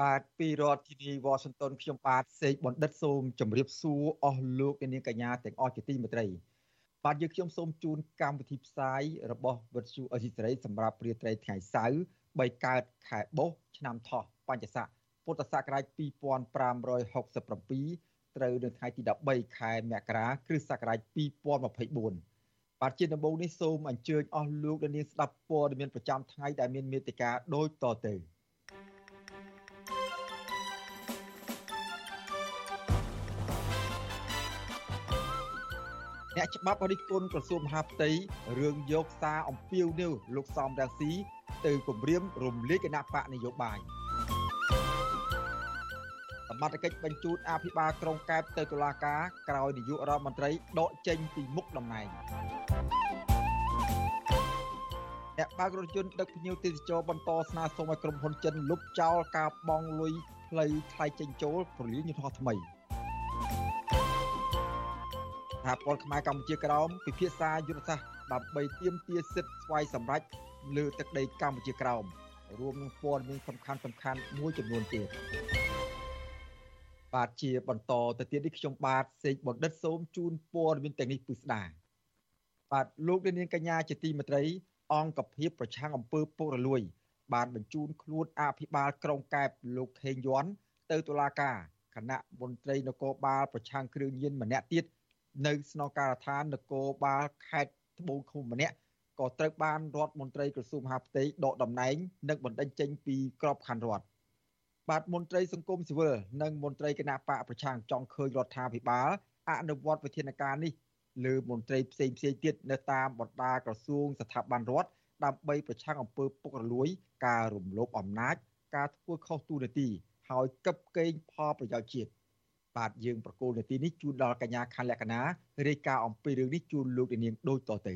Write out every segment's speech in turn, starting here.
បាទពីរដ្ឋធានីវ៉ាស៊ីនតោនខ្ញុំបាទសេកបណ្ឌិតសូមជម្រាបសួរអស់លោកអ្នកនាងកញ្ញាទាំងអស់ជាទីមេត្រីបាទយើងខ្ញុំសូមជូនកម្មវិធីផ្សាយរបស់វិទ្យុអេស៊ីសេរីសម្រាប់ព្រាត្រីថ្ងៃសៅរ៍3កើតខែបុស្សឆ្នាំថោះបញ្ញស័កពុទ្ធសករាជ2567ត្រូវនៅថ្ងៃទី13ខែមករាគ្រិស្តសករាជ2024បាទជាដំបូងនេះសូមអញ្ជើញអស់លោកអ្នកនាងស្ដាប់ព័ត៌មានប្រចាំថ្ងៃដែលមានមេត្តាដូចតទៅ អ្នកច្បាប់រិះគន់ក្រសួងមហាផ្ទៃរឿងយកសារអំពាវនាវលោកសំរងស៊ីទៅគម្រាមរំលាយគណៈបកនយោបាយសមត្ថកិច្ចបញ្ជូនអភិបាលក្រុងកែបទៅតុលាការក្រោយនាយករដ្ឋមន្ត្រីដកចេញពីមុខតំណែងអ្នកបើករថយន្តដឹកភ្ញៀវទេសចរបន្តស្នើសុំឲ្យក្រុមហ៊ុនចិនលុបចោលការបង់លុយផ្លូវថ្លៃចេញចូលប្រលានយន្តហោះថ្មី ថាពលខ្មែរកម្ពុជាក្រោមពិភាក្សាយុទ្ធសាស្ត្រដើម្បីទាមទារសិទ្ធិស្វ័យសម្រេចលើទឹកដីកម្ពុជាក្រោមរួមនឹងព័ត៌មានសំខាន់សំខាន់មួយចំនួនទៀតបាទជាបន្តទៅទៀតនេះខ្ញុំបាទសេកបណ្ឌិតសូមជូនព័ត៌មានទាំងនេះពិស្ដាបាទលោកនាងកញ្ញាជាទីមេត្រី អង្គភាពប្រឆាំងអំពើពុករលួយ បានបញ្ជូនខ្លួនអភិបាលក្រុងកែបលោកខេងយន់ទៅតុលាការគណៈមន្ត្រីនគរបាលប្រឆាំងគ្រឿងញៀនម្នាក់ទៀត នៅស្នងការដ្ឋាននគរបាលខេត្តត្បូងឃ្មុំម្នាក់ក៏ត្រូវបានរដ្ឋមន្ត្រីក្រសួងមហាផ្ទៃដកតំណែងនិងបណ្តេញចេញពីក្របខ័ណ្ឌរដ្ឋបាទមន្ត្រីសង្គមស៊ីវិលនិងមន្ត្រីគណៈបកប្រឆាំងចង់ឃើញរដ្ឋាភិបាលអនុវត្តវិធានការនេះលើមន្ត្រីផ្សេងផ្សេងទៀតនៅតាមបណ្ដាក្រសួងស្ថាប័នរដ្ឋដើម្បីប្រឆាំងអំពើពុករលួយ ការរំលោភអំណាច ការធ្វើខុសទូនាទីហើយកឹបកេងផលប្រយោជន៍ជាតិ បាទយើងប្រកូលនាទីនេះជូនដល់កញ្ញាខណ្ឌលក្ខណារាយការណ៍អំពីរឿងនេះជូនលោកនាងដូចតទៅ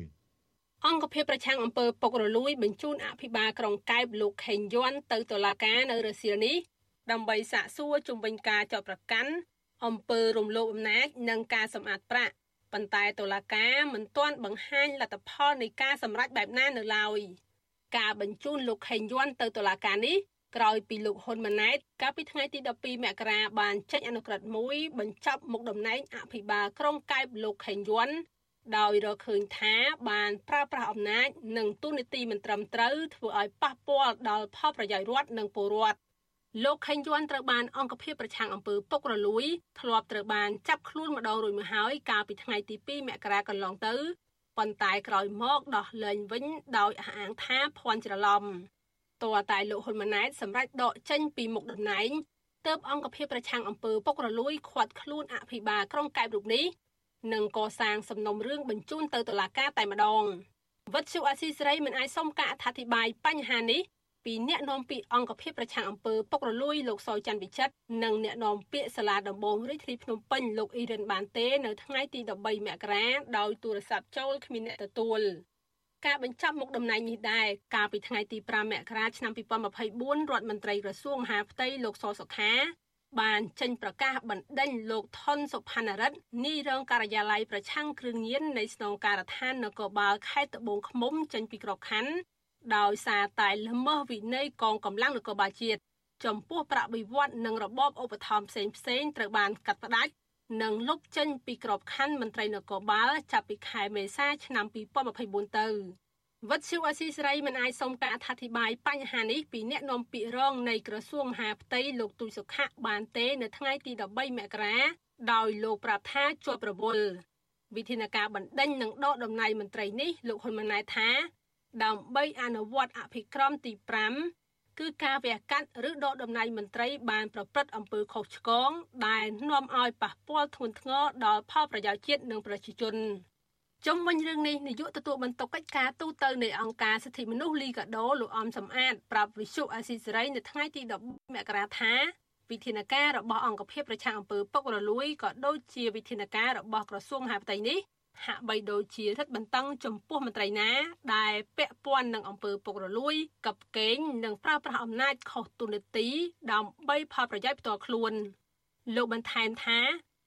អង្គភាពប្រឆាំងអំពើពុករលួយបញ្ជូនអភិបាលក្រុងកែបលោកខេងយន់ទៅតុលាការនៅរសៀលនេះដើម្បីសាកសួរជំវិញការចោទប្រកាន់អំពើរំលោភអំណាចនិងការសម្អាតប្រាក់ប៉ុន្តែតុលាការមិនទាន់បង្ហាញលទ្ធផលនៃការសម្រេចបែបណានៅឡើយការបញ្ជូនលោកខេងយន់ទៅតុលាការនេះ ក្រោយពីលោកហ៊ុនម៉ាណែតកាលពីថ្ងៃទី12មករាបានចេញអនុក្រឹត្យមួយបញ្ចប់មុខតំណែងអភិបាលក្រុងកែបលោកខេងយន់ដោយរកឃើញថាបានប្រើប្រាស់អំណាចនិងទូនីតិមិនត្រឹមត្រូវធ្វើឲ្យប៉ះពាល់ដល់ផលប្រយោជន៍រដ្ឋនិងពលរដ្ឋលោកខេងយន់ត្រូវបានអង្គភាពប្រឆាំងអំពើពុករលួយធ្លាប់ត្រូវបានចាប់ខ្លួនម្ដងរួចមកហើយកាលពីថ្ងៃទី2មករាកន្លងទៅប៉ុន្តែក្រោយមកដោះលែងវិញដោយអះអាងថាភ័ន្តច្រឡំ តើតែលោកហ៊ុនម៉ាណែតសម្រេចដកចេញពីមុខតំណែងទើបអង្គភាពប្រឆាំងអំពើពុករលួយខាត់ខ្លួនអភិបាលក្រុងកែបរូបនេះនិងកសាងសំណុំរឿងបញ្ជូនទៅតុលាការតែម្ដងវត្តជអាស៊ីសេរីមិនអាចសុំការអធិប្បាយបញ្ហានេះពីអ្នកនាំពាក្យអង្គភាពប្រឆាំងអំពើពុករលួយលោកសយច័ន្ទវិចិត្រនិងអ្នកនាំពាក្យសាលាដំបងរាជធានីភ្នំពេញលោកអ៊ីរិនបានទេ នៅថ្ងៃទី13មករាដោយទូរស័ព្ទចូលគ្មានអ្នកទទួល ការបញ្ចប់មុខតំណែងនេះដែរកាលពីថ្ងៃទី5មករាឆ្នាំ2024រដ្ឋមន្ត្រីក្រសួងមហាផ្ទៃលោកសសុខាបានចេញប្រកាសបណ្ដេញលោកថនសុផានរិទ្ធនាយរងការិយាល័យប្រឆាំងគ្រឿងញៀននៃស្នងការដ្ឋាននគរបាលខេត្តត្បូងឃ្មុំចេញពីក្របខ័ណ្ឌដោយសារតែល្មើសវិន័យកងកម្លាំងនគរបាលជាតិចំពោះប្រាក់បៀវត្សនិងរបបឧបត្ថម្ភផ្សេងផ្សេងត្រូវបានកាត់ផ្តាច់ និងលុបចេញពីក្របខ័ណ្ឌមន្ត្រីនគរបាលចាប់ពីខែមេសាឆ្នាំ2024ទៅវត្តជូអាស៊ីសេរីមិនអាចសុំការអធិប្បាយបញ្ហានេះពីអ្នកនាំពាក្យរងនៃក្រសួងមហាផ្ទៃលោកទូចសុខៈបានទេនៅថ្ងៃទី13មករាដោយលោកប្រាប់ថាជាប់រវល់វិធានការបណ្ដេញនិងដកតំណែងមន្ត្រីនេះលោកហ៊ុនម៉ាណែតថា ដើម្បីអនុវត្តអភិក្រមទី5 គឺការវះកាត់ឬដកតំណែងមន្ត្រីបានប្រព្រឹត្តអំពើខុសឆ្គងដែលនាំឲ្យប៉ះពាល់ធ្ងន់ធ្ងរដល់ផលប្រយោជន៍ជាតិនិងប្រជាជនជុំវិញរឿងនេះនាយកទទួលបន្ទុកកិច្ចការទូតនៃអង្គការសិទ្ធិមនុស្សលីកាដូលោកអំសំអាតប្រាប់វិសុអាស៊ីសេរីនៅថ្ងៃទី10មករាថាវិធានការរបស់អង្គភាពប្រឆាំងអំពើពុករលួយក៏ដូចជាវិធានការរបស់ក្រសួងមហាផ្ទៃនេះ ហាក់បីដូចជារឹតបន្តឹងចំពោះមន្ត្រីណា ដែលពាក់ព័ន្ធនឹងអំពើពុករលួយ កັບកេងនិងប្រើប្រាស់អំណាចខុសទូនាទីដើម្បីផលប្រយោជន៍ផ្ទាល់ខ្លួនលោកបន្ថែមថា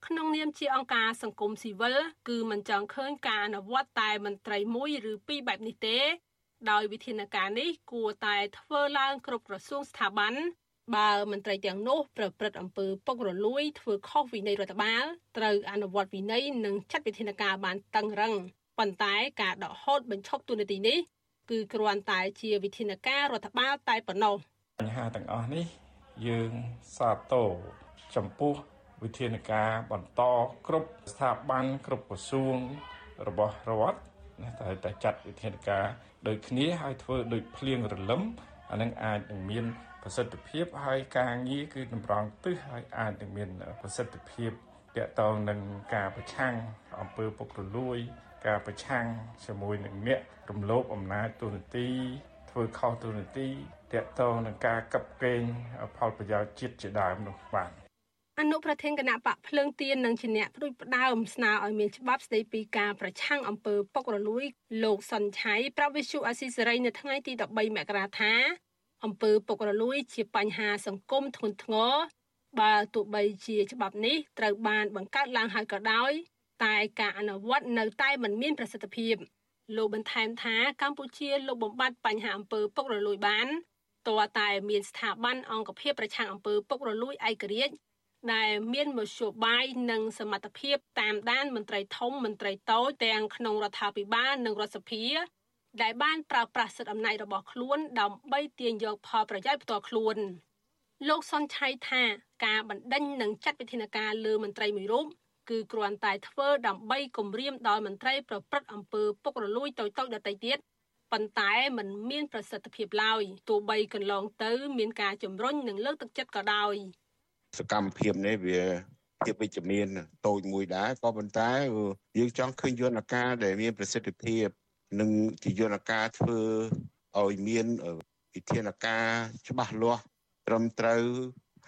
ក្នុងនាមជាអង្គការសង្គមស៊ីវិលគឺមិនចង់ឃើញការអនុវត្តតែមន្ត្រីមួយឬពីរបែបនេះទេ ដោយវិធានការនេះគួរតែធ្វើឡើងគ្រប់ក្រសួងស្ថាប័ន បើមន្ត្រីទាំងនោះប្រព្រឹត្តអំពើពុករលួយធ្វើខុសវិន័យរដ្ឋបាលត្រូវអនុវត្តវិន័យនិងចាត់វិធានការបានតឹងរឹងប៉ុន្តែការដកហូតបញ្ឈប់ទូនាទីនេះគឺគ្រាន់តែជាវិធានការរដ្ឋបាលតែប៉ុណ្ណោះបញ្ហាទាំងអស់នេះយើងសាទរចំពោះវិធានការបន្តគ្រប់ស្ថាប័នគ្រប់ក្រសួងរបស់រដ្ឋណាតែតែចាត់វិធានការដូចគ្នាហើយធ្វើដូចភ្លៀងរលឹមអានឹងអាចនឹងមាន ប្រសិទ្ធភាពហើយការងារគឺតម្រង់ទិសហើយអាចនឹងមានប្រសិទ្ធភាពតកតងនឹងការប្រឆាំងអំពើពុករលួយ ការប្រឆាំងជាមួយនឹងអ្នករំលោភអំណាចទូនាទីធ្វើខុសទូនាទីតកតងនឹងការកັບកេងផលប្រយោជន៍ជាតិជាដើមនោះបាទអនុប្រធានគណៈបកភ្លើងទៀននិងជាអ្នកព្រួយផ្ដើមស្នើឲ្យមានច្បាប់ស្តីពីការប្រឆាំងអំពើពុករលួយលោកសុនឆៃប្រាប់វិសុអាស៊ីសេរីនៅថ្ងៃទី13មករាថា អំពើពុករលួយជាបញ្ហាសង្គមធ្ងន់ធ្ងរបើទោះបីជាច្បាប់នេះត្រូវបានបង្កើតឡើងហើយក៏ដោយ តែការអនុវត្តនៅតែមិនមានប្រសិទ្ធភាពលោកបន្ថែមថាកម្ពុជាលោកបំបត្តិបញ្ហាអំពើពុករលួយបានតើតែមានស្ថាប័នអង្គភាពប្រឆាំងអំពើពុករលួយឯករាជ្យដែលមានមធ្យោបាយនិងសមត្ថភាពតាមដានមន្ត្រីធំមន្ត្រីតូចទាំងក្នុងរដ្ឋាភិបាលនិងរដ្ឋសភា ដែលបានប្រើប្រាស់សិទ្ធិអំណាចរបស់ខ្លួនដើម្បីទាញយកផលប្រយោជន៍ផ្ទាល់ខ្លួនលោកសុនឆៃថាការបណ្ដេញនិងចាត់វិធានការលើមន្ត្រីមួយរូបគឺគ្រាន់តែធ្វើដើម្បីគំរាមដល់មន្ត្រីប្រព្រឹត្តអំពើពុករលួយតូចៗដទៃទៀតប៉ុន្តែมันមានប្រសិទ្ធភាពឡើយទោះបីកន្លងទៅ មានការជំរុញនិងលើកទឹកចិត្តក៏ដោយ។សកម្មភាពនេះវាភាពវិជ្ជមានតូចមួយដែរក៏ប៉ុន្តែយើងចង់ឃើញយន្តការដែលមានប្រសិទ្ធភាព និងជាយន្តការធ្វើឲ្យមានវិធានការច្បាស់លាស់ត្រឹមត្រូវ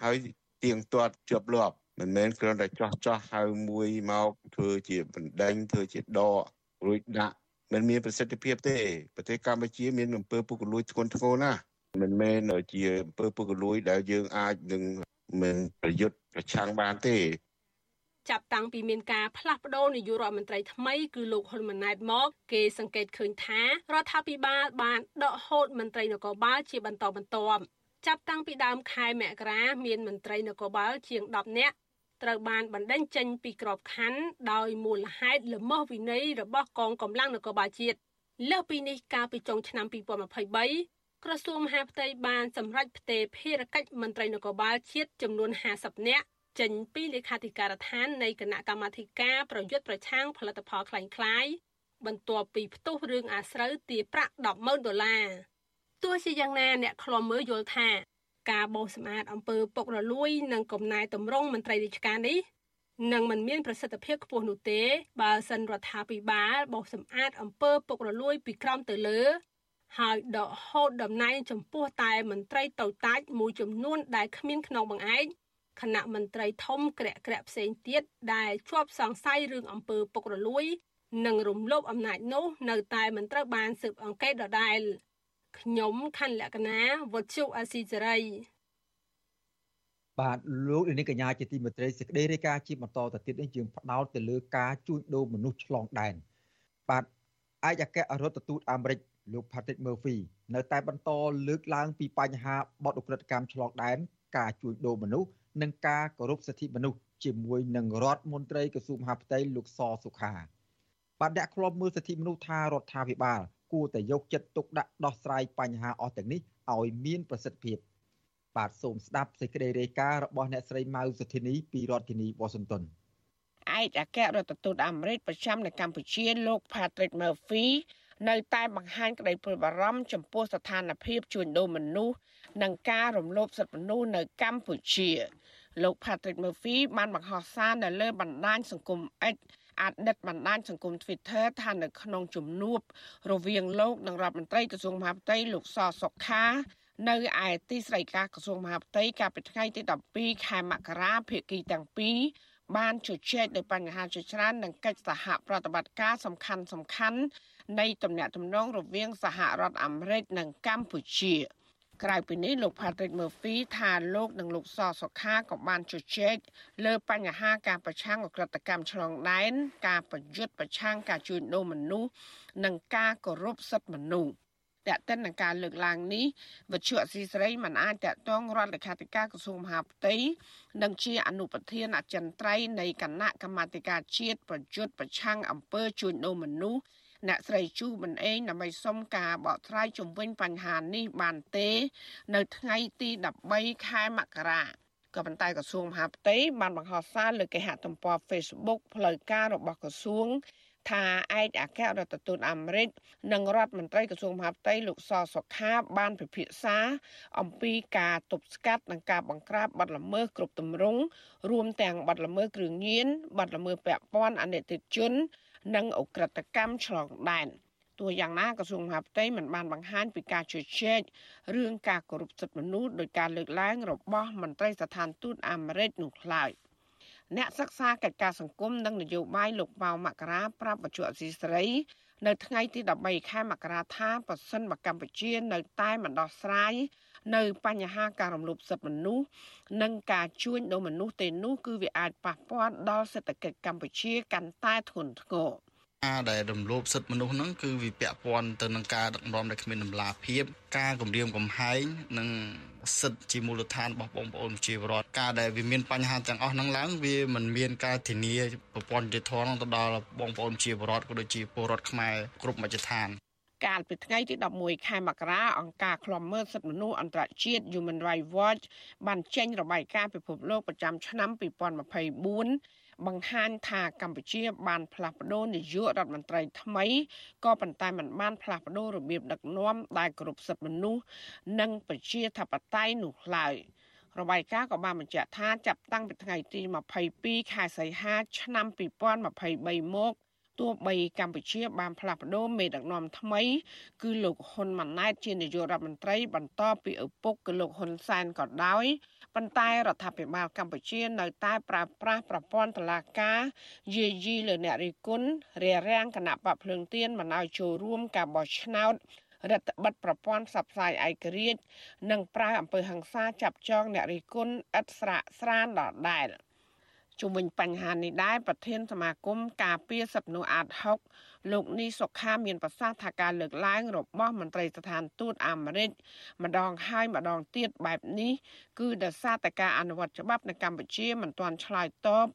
ហើយទៀងទាត់ជាប់លាប់មិនមែនគ្រាន់តែចោះចោះហៅមួយមកធ្វើជាបណ្ដេញធ្វើជាដករួចដាក់មិនមានប្រសិទ្ធភាពទេប្រទេសកម្ពុជាមានអំពើពុករលួយធ្ងន់ធ្ងរណាស់មិនមែនជាអំពើពុករលួយដែលយើងអាចនឹងមិនប្រយុទ្ធប្រឆាំងបានទេ ចាប់តាំងពីមានការផ្លាស់ប្តូរនាយករដ្ឋមន្ត្រីថ្មីគឺលោកហ៊ុនម៉ាណែតមកគេសង្កេតឃើញថារដ្ឋាភិបាលបានដកហូតមន្ត្រីនគរបាលជាបន្តបន្ទាប់ចាប់តាំងពីដើមខែមករាមានមន្ត្រីនគរបាលជាង10នាក់ត្រូវបានបណ្តេញចេញពីក្របខ័ណ្ឌដោយមូលហេតុល្មើសវិន័យរបស់កងកម្លាំងនគរបាលជាតិលើសពីនេះកាលពីចុងឆ្នាំ2023ក្រសួងមហាផ្ទៃបានសម្រេចផ្ទេរភារកិច្ចមន្ត្រីនគរបាលជាតិចំនួន50នាក់ ចេញពីលេខាធិការដ្ឋាននៃគណៈកម្មាធិការប្រយុទ្ធប្រឆាំងផលិតផលคล้ายៗបន្ទាប់ពីផ្ទុះរឿងអាស្រូវទារប្រាក់100000ដុល្លារទោះជាយ៉ាងណាអ្នកខ្លំមើលយល់ថា ការបោសសម្អាតអំពើពុករលួយនិងកំណែតម្រង់មន្ត្រីរាជការនេះនឹងមិនមានប្រសិទ្ធភាពខ្ពស់នោះទេបើសិនរដ្ឋាភិបាលបោសសម្អាតអំពើពុករលួយពីក្រោមទៅលើហើយដកហូតតំណែងចំពោះតែមន្ត្រីតូចតាចមួយចំនួនដែលគ្មានក្នុងបង្អែក គណៈមន្ត្រីធំក្រាក់ក្រាក់ផ្សេងទៀតដែលជាប់សង្ស័យរឿងអំពើពុករលួយ និងរំលោភអំណាចនោះ នៅតែមិនត្រូវបានស៊ើបអង្កេតដដែលខ្ញុំខណ្ឌលក្ខណាវុទ្ធុអាស៊ីសេរីបាទលោកនាងកញ្ញាជាទីមេត្រីសេចក្តីរាយការណ៍ជាបន្តទៅទៀតនេះយើងផ្ដោតទៅលើការជួញដូរមនុស្សឆ្លងដែនបាទឯកអគ្គរដ្ឋទូតអាមេរិកលោក Patrick Murphy នៅតែបន្តលើកឡើងពីបញ្ហាបទឧក្រិដ្ឋកម្មឆ្លងដែនការជួញដូរមនុស្ស និងការគោរពសិទ្ធិមនុស្សជាមួយនឹងរដ្ឋមន្ត្រីក្រសួងមហាផ្ទៃលោកសសុខាបាទអ្នកខ្លំមើលសិទ្ធិមនុស្សថារដ្ឋាភិបាលគួរតែយកចិត្តទុកដាក់ដោះស្រាយបញ្ហាអស់ទាំងនេះឲ្យមានប្រសិទ្ធភាព បាទសូមស្ដាប់សេចក្តីរាយការណ៍របស់អ្នកស្រីម៉ៅសុធីនីពីរដ្ឋធានីវ៉ាស៊ីនតោនឯកអគ្គរដ្ឋទូតអាមេរិកប្រចាំនៅកម្ពុជាលោក Patrick Murphy នៅតែបង្ហាញក្តីព្រួយបារម្ភចំពោះស្ថានភាពជួញដូរមនុស្សនិងការរំលោភសិទ្ធិមនុស្សនៅកម្ពុជា លោក Patrick Murphy បានបង្ហោះសារនៅលើបណ្ដាញសង្គម X អតីតបណ្ដាញសង្គម Twitter ថានៅក្នុងជំនួបរវាងលោកនិងរដ្ឋមន្ត្រីក្រសួងមហាផ្ទៃលោកសសុខានៅឯទីស្តីការក្រសួងមហាផ្ទៃកាលពីថ្ងៃទី12ខែមករាភាគីទាំងពីរបានជជែកលើបញ្ហាជាច្រើននិងកិច្ចសហប្រតិបត្តិការសំខាន់សំខាន់នៃទំនាក់ទំនងរវាងសហរដ្ឋអាមេរិកនិងកម្ពុជា ក្រៅពីនេះលោក Patrick Murphy ថាលោកនិងលោកសសុខាក៏បានជជែកលើបញ្ហាការប្រឆាំងអក្រិតកម្មឆ្លងដែន ការប្រយុទ្ធប្រឆាំងការជួញដូរមនុស្សនិងការគោរពសិទ្ធិមនុស្សតេតិននឹងការលើកឡើងនេះវិទ្យុអសីស្រីមិនអាចតតងរដ្ឋលេខាធិការក្រសួងមហាផ្ទៃនិងជាអនុប្រធានអចិន្ត្រៃយ៍នៃគណៈកម្មាធិការជាតិប្រយុទ្ធប្រឆាំងអំពើជួញដូរមនុស្ស អ្នកស្រីជូប៊ុនអេងដើម្បីសុំការបកស្រាយជំវិញបញ្ហានេះបានទេ នៅថ្ងៃទី13ខែមករាក៏ប៉ុន្តែក្រសួងមហាផ្ទៃបានបង្ហោះសារលើគេហទំព័រ Facebook ផ្លូវការរបស់ក្រសួងថាឯកអគ្គរដ្ឋទូតអាមេរិកនិងរដ្ឋមន្ត្រីក្រសួងមហាផ្ទៃលោកសសុខាបានពិភាក្សាអំពីការទប់ស្កាត់និងការបង្ក្រាបបទល្មើសគ្រប់ទម្រង់រួមទាំងបទល្មើសគ្រឿងញៀនបទល្មើសពាក់ព័ន្ធអនិច្ចជន និងអ ுக ្រិតកម្មឆ្លងដែនទោះយ៉ាងណាក្រសួងមហាផ្ទៃមិនបានបង្ហាញពីការជជែករឿងការគោរពសិទ្ធិមនុស្សដោយការលើកឡើងរបស់មន្ត្រីស្ថានទូតអាមេរិកនោះឡើយអ្នកសិក្សាកិច្ចការសង្គមនិងនយោបាយលោកប៉ៅមករាប្រាប់បច្ចុប្បន្នស៊ីស្រីនៅថ្ងៃទី13ខែមករាថាប្រសិនបើកម្ពុជានៅតែមិនដោះស្រាយ នៅបញ្ហាការរំលោភសិទ្ធិមនុស្សនិងការជួញដូរមនុស្សទេនោះគឺវាអាចប៉ះពាល់ដល់សេដ្ឋកិច្ចកម្ពុជាកាន់តែធ្ងន់ធ្ងរការដែលរំលោភសិទ្ធិមនុស្សហ្នឹងគឺវាពាក់ព័ន្ធទៅនឹងការដឹកនាំដែលគ្មានតម្លាភាពការគំរាមកំហែងនិងសិទ្ធិជាមូលដ្ឋានរបស់បងប្អូនប្រជាពលរដ្ឋការដែលវាមានបញ្ហាទាំងអស់ហ្នឹងឡើងវាមិនមានការធានាប្រព័ន្ធយុតិធម៌ទៅដល់បងប្អូនប្រជាពលរដ្ឋក៏ដូចជាពលរដ្ឋខ្មែរគ្រប់មជ្ឈដ្ឋាន កាលពីថ្ងៃទី11ខែមករាអង្គការឃ្លាំមើលសិទ្ធិមនុស្សអន្តរជាតិ Human Rights Watch បានចេញរបាយការណ៍ពិភពលោកប្រចាំឆ្នាំ2024បង្ហាញថាកម្ពុជាបានផ្លាស់ប្តូរនាយករដ្ឋមន្ត្រីថ្មីក៏ប៉ុន្តែมันបានផ្លាស់ប្តូររបៀបដឹកនាំដែលគោរពសិទ្ធិមនុស្សនិងប្រជាធិបតេយ្យនោះឡើយរបាយការណ៍ក៏បានបញ្ជាក់ថាចាប់តាំងពីថ្ងៃទី22ខែសីហាឆ្នាំ2023មក ទោះបីកម្ពុជាបានផ្លាស់ប្ដូរមេដឹកនាំថ្មី គឺលោកហ៊ុនម៉ាណែតជានាយករដ្ឋមន្ត្រី បន្តពីឪពុកគឺលោកហ៊ុនសែនក៏ដោយប៉ុន្តែរដ្ឋាភិបាលកម្ពុជានៅតែប្រើប្រាស់ប្រព័ន្ធតុលាការយាយីលើអ្នករិះគន់រារាំងគណៈបកភ្លើងទៀនមិនឲ្យចូលរួមការបោះឆ្នោតរដ្ឋបិទប្រព័ន្ធផ្សព្វផ្សាយឯករាជ្យនិងប្រើអំពើហិង្សាចាប់ចងអ្នករិះគន់ឥតស្រាកស្រានដដែល។ ជុំវិញបញ្ហានេះដែរប្រធានសមាគមការពារសិទ្ធិមនុស្សអាត6លោកនីសុខាមានប្រសាសន៍ថាការលើកឡើងរបស់មន្ត្រីស្ថានទូតអាមេរិកម្ដងហើយម្ដងទៀតបែបនេះគឺដោយសារតែការអនុវត្តច្បាប់នៅកម្ពុជាមិនទាន់ឆ្លើយតប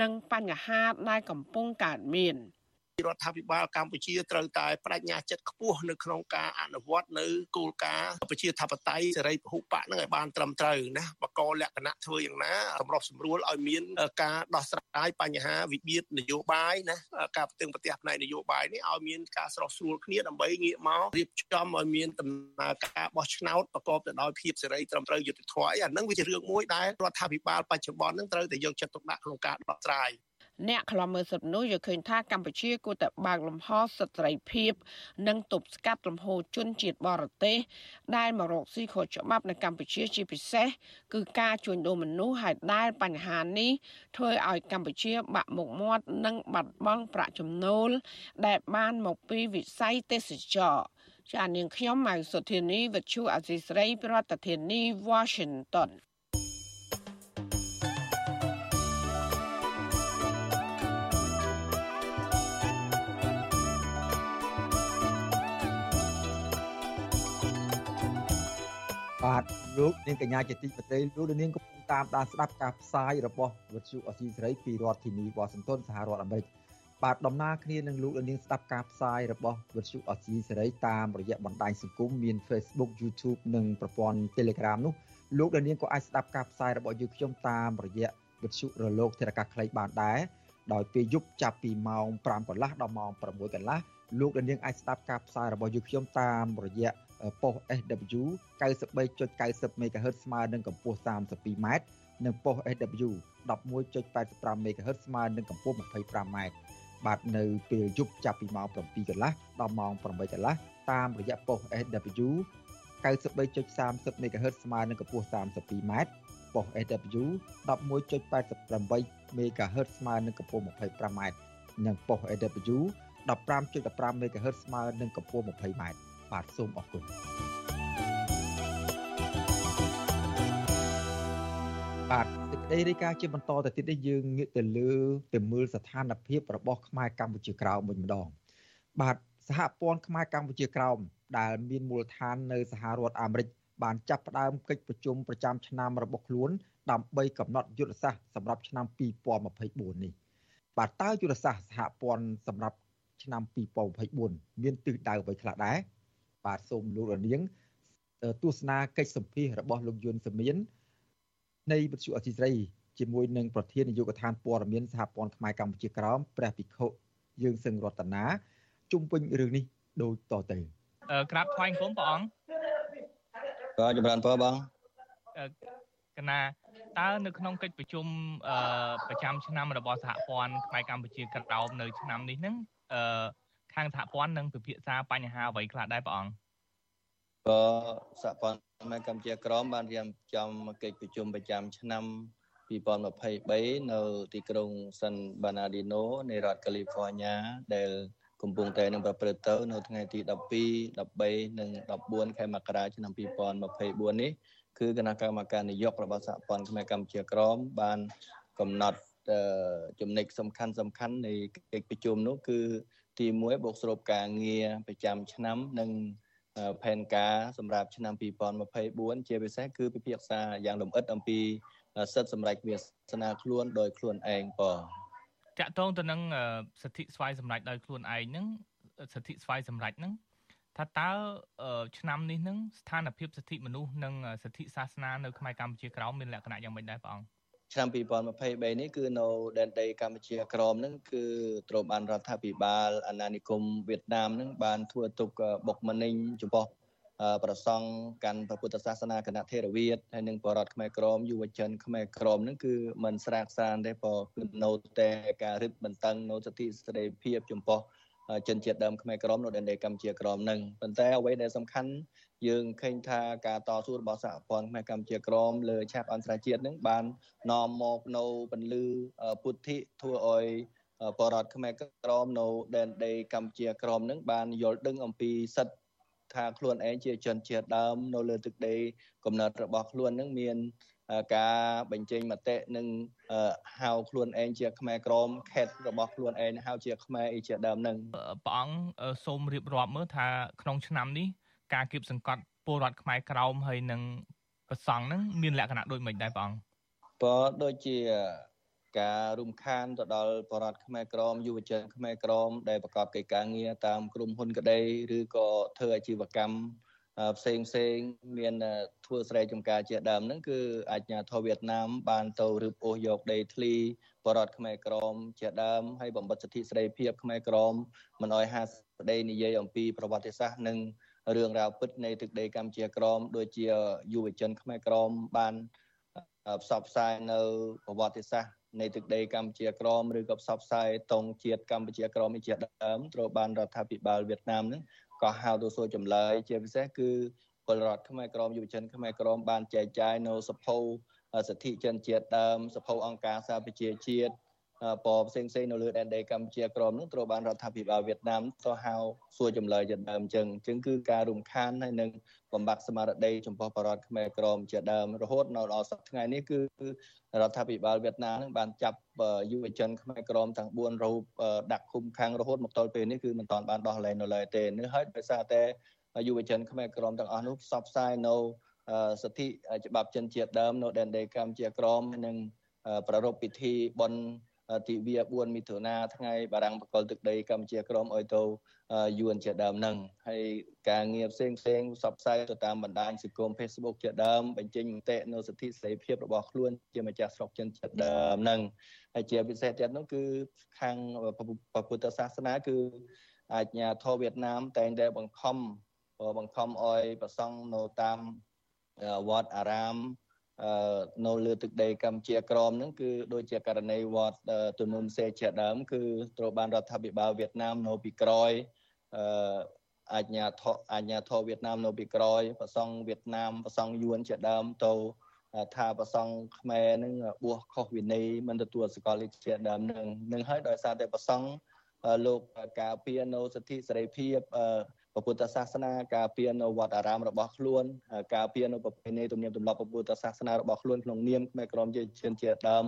នឹងបញ្ហាដែលកំពុងកើតមាន។ រដ្ឋាភិបាលកម្ពុជាត្រូវតែបដិញ្ញាចិត្តខ្ពស់នៅក្នុងការអនុវត្តនៅគោលការណ៍ប្រជាធិបតេយ្យសេរីពហុបកនឹងឲ្យបានត្រឹមត្រូវណាបកលក្ខណៈធ្វើយ៉ាងណាសម្របសម្រួលឲ្យមានការដោះស្រាយបញ្ហាវិបត្តិនយោបាយណាការប្រទឹងប្រទេសផ្នែកនយោបាយនេះឲ្យមានការស្រោះស្រួលគ្នាដើម្បីងាកមករៀបចំឲ្យមានដំណើរការបោះឆ្នោតប្រកបទៅដោយភាពសេរីត្រឹមត្រូវយុត្តិធម៌អាហ្នឹងវាជារឿងមួយដែលរដ្ឋាភិបាលបច្ចុប្បន្ននឹងត្រូវតែយកចិត្តទុកដាក់ក្នុងការដោះស្រាយ អ្នកខ្លំមើលសិទ្ធិមនុស្សយល់ឃើញថាកម្ពុជាគួរតែបើកលំហសិទ្ធិសេរីភាព និងទប់ស្កាត់លំហូរជនជាតិបរទេសដែលមករកស៊ីខុសច្បាប់នៅកម្ពុជាជាពិសេសគឺការជួញដូរមនុស្សហើយដែលបញ្ហានេះធ្វើឲ្យកម្ពុជាបាក់មុខមាត់និងបាត់បង់ប្រាក់ចំណូល ដែលបានមកពីវិស័យទេសចរចានាងខ្ញុំម៉ៅសុធានីវិទ្យុអសីស្រីប្រធានាធិបតី Washington បាទលោកនាងកញ្ញាជាទីប្រតិលោកនាងកំពុងតាមដានស្ដាប់ការផ្សាយរបស់វិទ្យុអសីសេរីពីរដ្ឋធានីវ៉ាស៊ីនតោនសហរដ្ឋអាមេរិកបាទដំណើរគ្នានឹងលោកនាងស្ដាប់ការផ្សាយរបស់វិទ្យុអសីសេរីតាមរយៈបណ្ដាញសង្គមមាន Facebook YouTube និងប្រព័ន្ធ Telegram នោះលោកនាងក៏អាចស្ដាប់ការផ្សាយរបស់យើងខ្ញុំតាមរយៈវិទ្យុរលកធារកាសខ្លីបានដែរដោយពេលយប់ចាប់ពីម៉ោង5កន្លះដល់ម៉ោង6កន្លះលោកនាងអាចស្ដាប់ការផ្សាយរបស់យើងខ្ញុំតាមរយៈ ប៉ុស SW 93.90 MHz ស្មើនឹងកម្ពស់ 32m និងប៉ុស SW 11.85 MHz ស្មើនឹងកម្ពស់ 25m បាទនៅពេលយប់ចាប់ពីម៉ោង7កន្លះដល់ម៉ោង8កន្លះតាមរយៈប៉ុស SW 93.30 MHz ស្មើនឹងកម្ពស់ 32m ប៉ុស AW 11.88 MHz ស្មើនឹងកម្ពស់ 25m និងប៉ុស AW 15.15 MHz ស្មើនឹងកម្ពស់ 20m បាទសូមអរគុណបាទសេចក្តីរាយការណ៍ជាបន្តទៅទៀតនេះយើងងាកទៅលើទៅមើលស្ថានភាពរបស់ខ្មែរកម្ពុជាក្រោមវិញម្ដងបាទសហព័ន្ធខ្មែរកម្ពុជាក្រោមដែលមានមូលដ្ឋាននៅសហរដ្ឋអាមេរិកបានចាប់ផ្ដើមកិច្ចប្រជុំប្រចាំឆ្នាំរបស់ខ្លួនដើម្បីកំណត់យុទ្ធសាស្ត្រសម្រាប់ឆ្នាំ2024នេះបាទតើយុទ្ធសាស្ត្រសហព័ន្ធសម្រាប់ឆ្នាំ2024មានទិសដៅអ្វីខ្លះដែរ បាទសូមលោករនាងទស្សនាកិច្ចសម្ភាសរបស់លោកយុនសមៀននៃវិទ្យុអសីស្រីជាមួយនឹងប្រធាននាយកដ្ឋានព័ត៌មានសហព័ន្ធខ្មែរកម្ពុជាក្រោមព្រះភិក្ខុយើងសឹងរតនាជុំវិញរឿងនេះដូចតទៅក្រាបថ្វាយគុំព្រះអង្គបាទចម្រើនពរបងកណាតើនៅក្នុងកិច្ចប្រជុំប្រចាំឆ្នាំរបស់សហព័ន្ធខ្មែរកម្ពុជាក្រោមនៅឆ្នាំនេះហ្នឹង ខាងសហព័ន្ធនឹងពិភាក្សាបញ្ហាអ្វីខ្លះដែរព្រះអង្គក៏សហព័ន្ធខ្មែរកម្ពុជាក្រមបានរៀបចំកិច្ចប្រជុំប្រចាំឆ្នាំ2023នៅទីក្រុង San Bernardino នៃរដ្ឋ California ដែលកំពុងតែនឹងប្រព្រឹត្តទៅនៅថ្ងៃទី12 13និង14ខែមករាឆ្នាំ2024នេះគឺគណៈកម្មការនយោបាយរបស់សហព័ន្ធខ្មែរកម្ពុជាក្រមបានកំណត់ចំណុចសំខាន់សំខាន់នៃកិច្ចប្រជុំនោះគឺ ទី1បូកសរុបការងារប្រចាំឆ្នាំនិងផែនការសម្រាប់ឆ្នាំ2024ជាពិសេសគឺពិភាក្សាយ៉ាងលម្អិតអំពីសិទ្ធិសម្រេចវាសនាខ្លួនដោយខ្លួនឯងបងតាក់ទងទៅនឹងសិទ្ធិស្វ័យសម្រេចដោយខ្លួនឯងហ្នឹងសិទ្ធិស្វ័យសម្រេចហ្នឹងថាតើឆ្នាំនេះនឹងស្ថានភាពសិទ្ធិមនុស្សនិងសិទ្ធិសាសនានៅខ្មែរកម្ពុជាក្រោមមានលក្ខណៈយ៉ាងម៉េចដែរបងអង្គ ឆ្នាំ2023នេះគឺនៅដែនដីកម្ពុជាក្រមហ្នឹងគឺត្រូវបានរដ្ឋាភិបាលអាណានិគមវៀតណាមហ្នឹងបានធ្វើទុកបុកម្នេញចំពោះប្រសង់កាន់ពុទ្ធសាសនាគណៈថេរវាទហើយនិងបរតខ្មែរក្រមយុវជនខ្មែរក្រមហ្នឹងគឺមិនស្រាកសានទេព្រោះគឺនៅតែការរឹតបន្តឹងនៅសិទ្ធិសេរីភាពចំពោះជនជាតិដើមខ្មែរក្រមនៅដែនដីកម្ពុជាក្រមហ្នឹងប៉ុន្តែអ្វីដែលសំខាន់ យើងឃើញថាការតស៊ូរបស់សហព័ន្ធខ្មែរកម្ពុជាក្រមលើឆាកអន្តរជាតិនឹងបាននាំមកនៅពន្លឺពុទ្ធិធ្វើឲ្យបរដ្ឋខ្មែរក្រមនៅដែនដីកម្ពុជាក្រមនឹងបានយល់ដឹងអំពីសិទ្ធិថាខ្លួនឯងជាជនជាតិដើមនៅលើទឹកដីកំណត់របស់ខ្លួននឹងមានការបញ្ចេញមតិនិងហៅខ្លួនឯងជាខ្មែរក្រមខេតរបស់ខ្លួនឯងហៅជាខ្មែរអីជាដើមនឹងព្រះអង្គសូមរៀបរាប់មើលថាក្នុងឆ្នាំនេះ ការគៀបសង្កត់ពលរដ្ឋខ្មែរក្រោមហើយនឹងប្រសង់ហ្នឹងមានលក្ខណៈដូចមិនដែរព្រះអង្គក៏ដូចជាការរំខានទៅដល់បរដ្ឋខ្មែរក្រមយុវជនខ្មែរក្រមដែលប្រកបកិច្ចការងារតាមក្រុមហ៊ុនក្តីឬក៏ធ្វើអាជីវកម្មផ្សេងផ្សេងមានធ្វើស្រែចម្ការជាដើមហ្នឹងគឺអាជ្ញាធរវៀតណាមបានទៅរឹបអូសយកដីធ្លីបរដ្ឋខ្មែរក្រមជាដើមហើយបំបត្តិសិទ្ធិសេរីភាពខ្មែរក្រមមិនអោយហាស្ដីនិយាយអំពីប្រវត្តិសាស្ត្រនិង រឿងរ៉ាវពិតនៃទឹកដីកម្ពុជាក្រមដូចជាយុវជនខ្មែរក្រមបានផ្សព្វផ្សាយនៅប្រវត្តិសាស្ត្រនៃទឹកដីកម្ពុជាក្រមឬក៏ផ្សព្វផ្សាយតងជាតិកម្ពុជាក្រមជាដើមត្រូវបានរដ្ឋាភិបាលវៀតណាមហ្នឹងក៏ហៅទៅសួរចម្លើយជាពិសេសគឺពលរដ្ឋខ្មែរក្រមយុវជនខ្មែរក្រមបានចែកចាយនៅសភៅសិទ្ធិជនជាតិដើមសភៅអង្គការសហប្រជាជាតិ ពណ៌ផ្សេងផ្សេងនៅលើដែនដីកម្ពុជាក្រមនោះត្រូវបានរដ្ឋាភិបាលវៀតណាមទៅហៅសួរចម្លើយជាដើមអញ្ចឹងអញ្ចឹងគឺការរំខានហើយនឹងបំបាក់ស្មារតីចំពោះបរតខ្មែរក្រមជាដើមរហូតនៅដល់សប្តាហ៍ថ្ងៃនេះគឺរដ្ឋាភិបាលវៀតណាមនឹងបានចាប់យុវជនខ្មែរក្រមទាំង4រូបដាក់ឃុំឃាំងរហូតមកដល់ពេលនេះគឺមិនទាន់បានដោះលែងនៅឡើយទេនេះហើយដោយសារតែយុវជនខ្មែរក្រមទាំងអស់នោះផ្សព្វផ្សាយនៅសិទ្ធិច្បាប់ជនជាតិដើមនៅដែនដីកម្ពុជាក្រមនិងប្រារព្ធពិធីបុណ្យ ទិវា4មិថុនាថ្ងៃបារាំងបកលទឹកដីកម្ពុជាក្រមឲ្យទៅយួនជាដើមហ្នឹងហើយការងារផ្សេងផ្សេងផ្សព្វផ្សាយទៅតាមបណ្ដាញសង្គម Facebook ជាដើមបញ្ចេញមតិនៅសិទ្ធិសេរីភាពរបស់ខ្លួនជាម្ចាស់ស្រុកចិនជាដើមហ្នឹងហើយជាពិសេសទៀតនោះគឺខាងពុទ្ធសាសនាគឺអាជ្ញាធរវៀតណាមតែងតែបង្ខំបង្ខំឲ្យប្រសង់នៅតាមវត្តអារាម នៅលើទឹកដីកម្ពុជាក្រមហ្នឹងគឺដូចជាករណីវត្តទំនុំសេជាដើម គឺត្រូវបានរដ្ឋាភិបាលវៀតណាមនៅពីក្រោយអាជ្ញាធរអាជ្ញាធរវៀតណាមនៅពីក្រោយប្រសង់វៀតណាមប្រសង់យួនជាដើមទៅថាប្រសង់ខ្មែរនឹងបួសខុសវិន័យមិនទទួលសកលវិទ្យាដើមនឹងនឹងហើយដោយសារតែប្រសង់លោកការពារនៅសិទ្ធិសេរីភាព ពុទ្ធសាសនាការពារនៅវត្តអារាមរបស់ខ្លួនការពារនៅប្រពៃណីទំនៀមទម្លាប់ពុទ្ធសាសនារបស់ខ្លួនក្នុងនាមខ្មែរក្រមជាជនជាដើម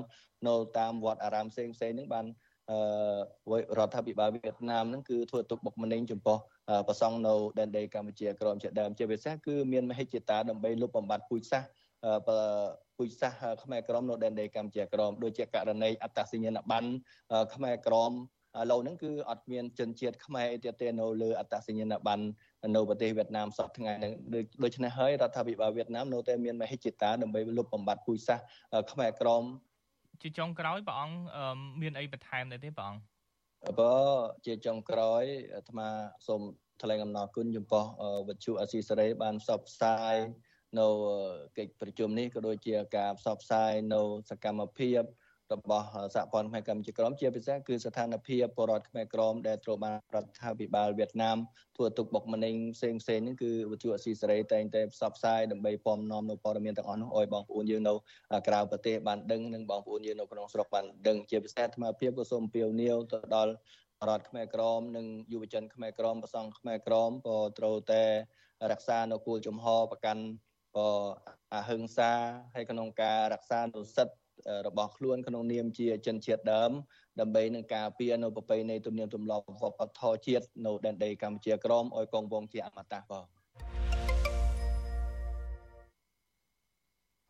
នៅតាមវត្តអារាមផ្សេងផ្សេងហ្នឹងបានអឺរដ្ឋាភិបាលវៀតណាមហ្នឹងគឺធ្វើទុកបុកម្នេញចំពោះប្រសង់នៅដែនដីកម្ពុជាក្រមជាដើមជាពិសេសគឺមានមហិច្ឆតាដើម្បីលុបបំបាត់ពូជសាសន៍ពូជសាសន៍ខ្មែរក្រមនៅដែនដីកម្ពុជាក្រមដូចជាករណីអត្តសញ្ញាណប័ណ្ណខ្មែរក្រម ឥឡូវហ្នឹងគឺអត់មានជនជាតិខ្មែរអីទៀតទេនៅលើអត្តសញ្ញាណប័ណ្ណនៅប្រទេសវៀតណាមសពថ្ងៃហ្នឹងដូច្នេះហើយរដ្ឋាភិបាលវៀតណាមនៅតែមានមហិច្ឆតាដើម្បីលុបបំបាត់ពូជសាសន៍ខ្មែរក្រមជាចុងក្រោយព្រះអង្គមានអីបន្ថែមដែរទេព្រះអង្គបើជាចុងក្រោយអាត្មាសូមថ្លែងអំណរគុណចំពោះវិទ្យុអស៊ីសេរីបានផ្សព្វផ្សាយនៅកិច្ចប្រជុំនេះក៏ដូចជាការផ្សព្វផ្សាយនៅសកម្មភាព របស់សហព័ន្ធខ្មែរកម្ពុជាក្រមជាពិសេសគឺស្ថានភាពបរដ្ឋខ្មែរក្រមដែលត្រូវបានរដ្ឋាភិបាលវៀតណាមធ្វើទុកបុកម្នេញផ្សេងផ្សេងនេះគឺវិទ្យុអស៊ីសេរីតែងតែផ្សព្វផ្សាយដើម្បីពំនាំនៅព័ត៌មានទាំងអស់នោះឲ្យបងប្អូនយើងនៅក្រៅប្រទេសបានដឹងនិងបងប្អូនយើងនៅក្នុងស្រុកបានដឹងជាពិសេសអាត្មាភាពក៏សូមពៀវនាវទៅដល់រដ្ឋខ្មែរក្រមនិងយុវជនខ្មែរក្រមប្រសង់ខ្មែរក្រមក៏ត្រូវតែរក្សានៅគោលជំហរប្រកាន់អហិង្សាហើយក្នុងការរក្សានូវសិទ្ធិ របស់ខ្លួនក្នុងនាមជាជនជាតិដើមដើម្បីនឹងការពារនៅប្រពៃណីទំនៀមទម្លាប់វប្បធម៌ជាតិនៅដែនដីកម្ពុជាក្រមឲ្យគង់វង្សជាអមតៈបង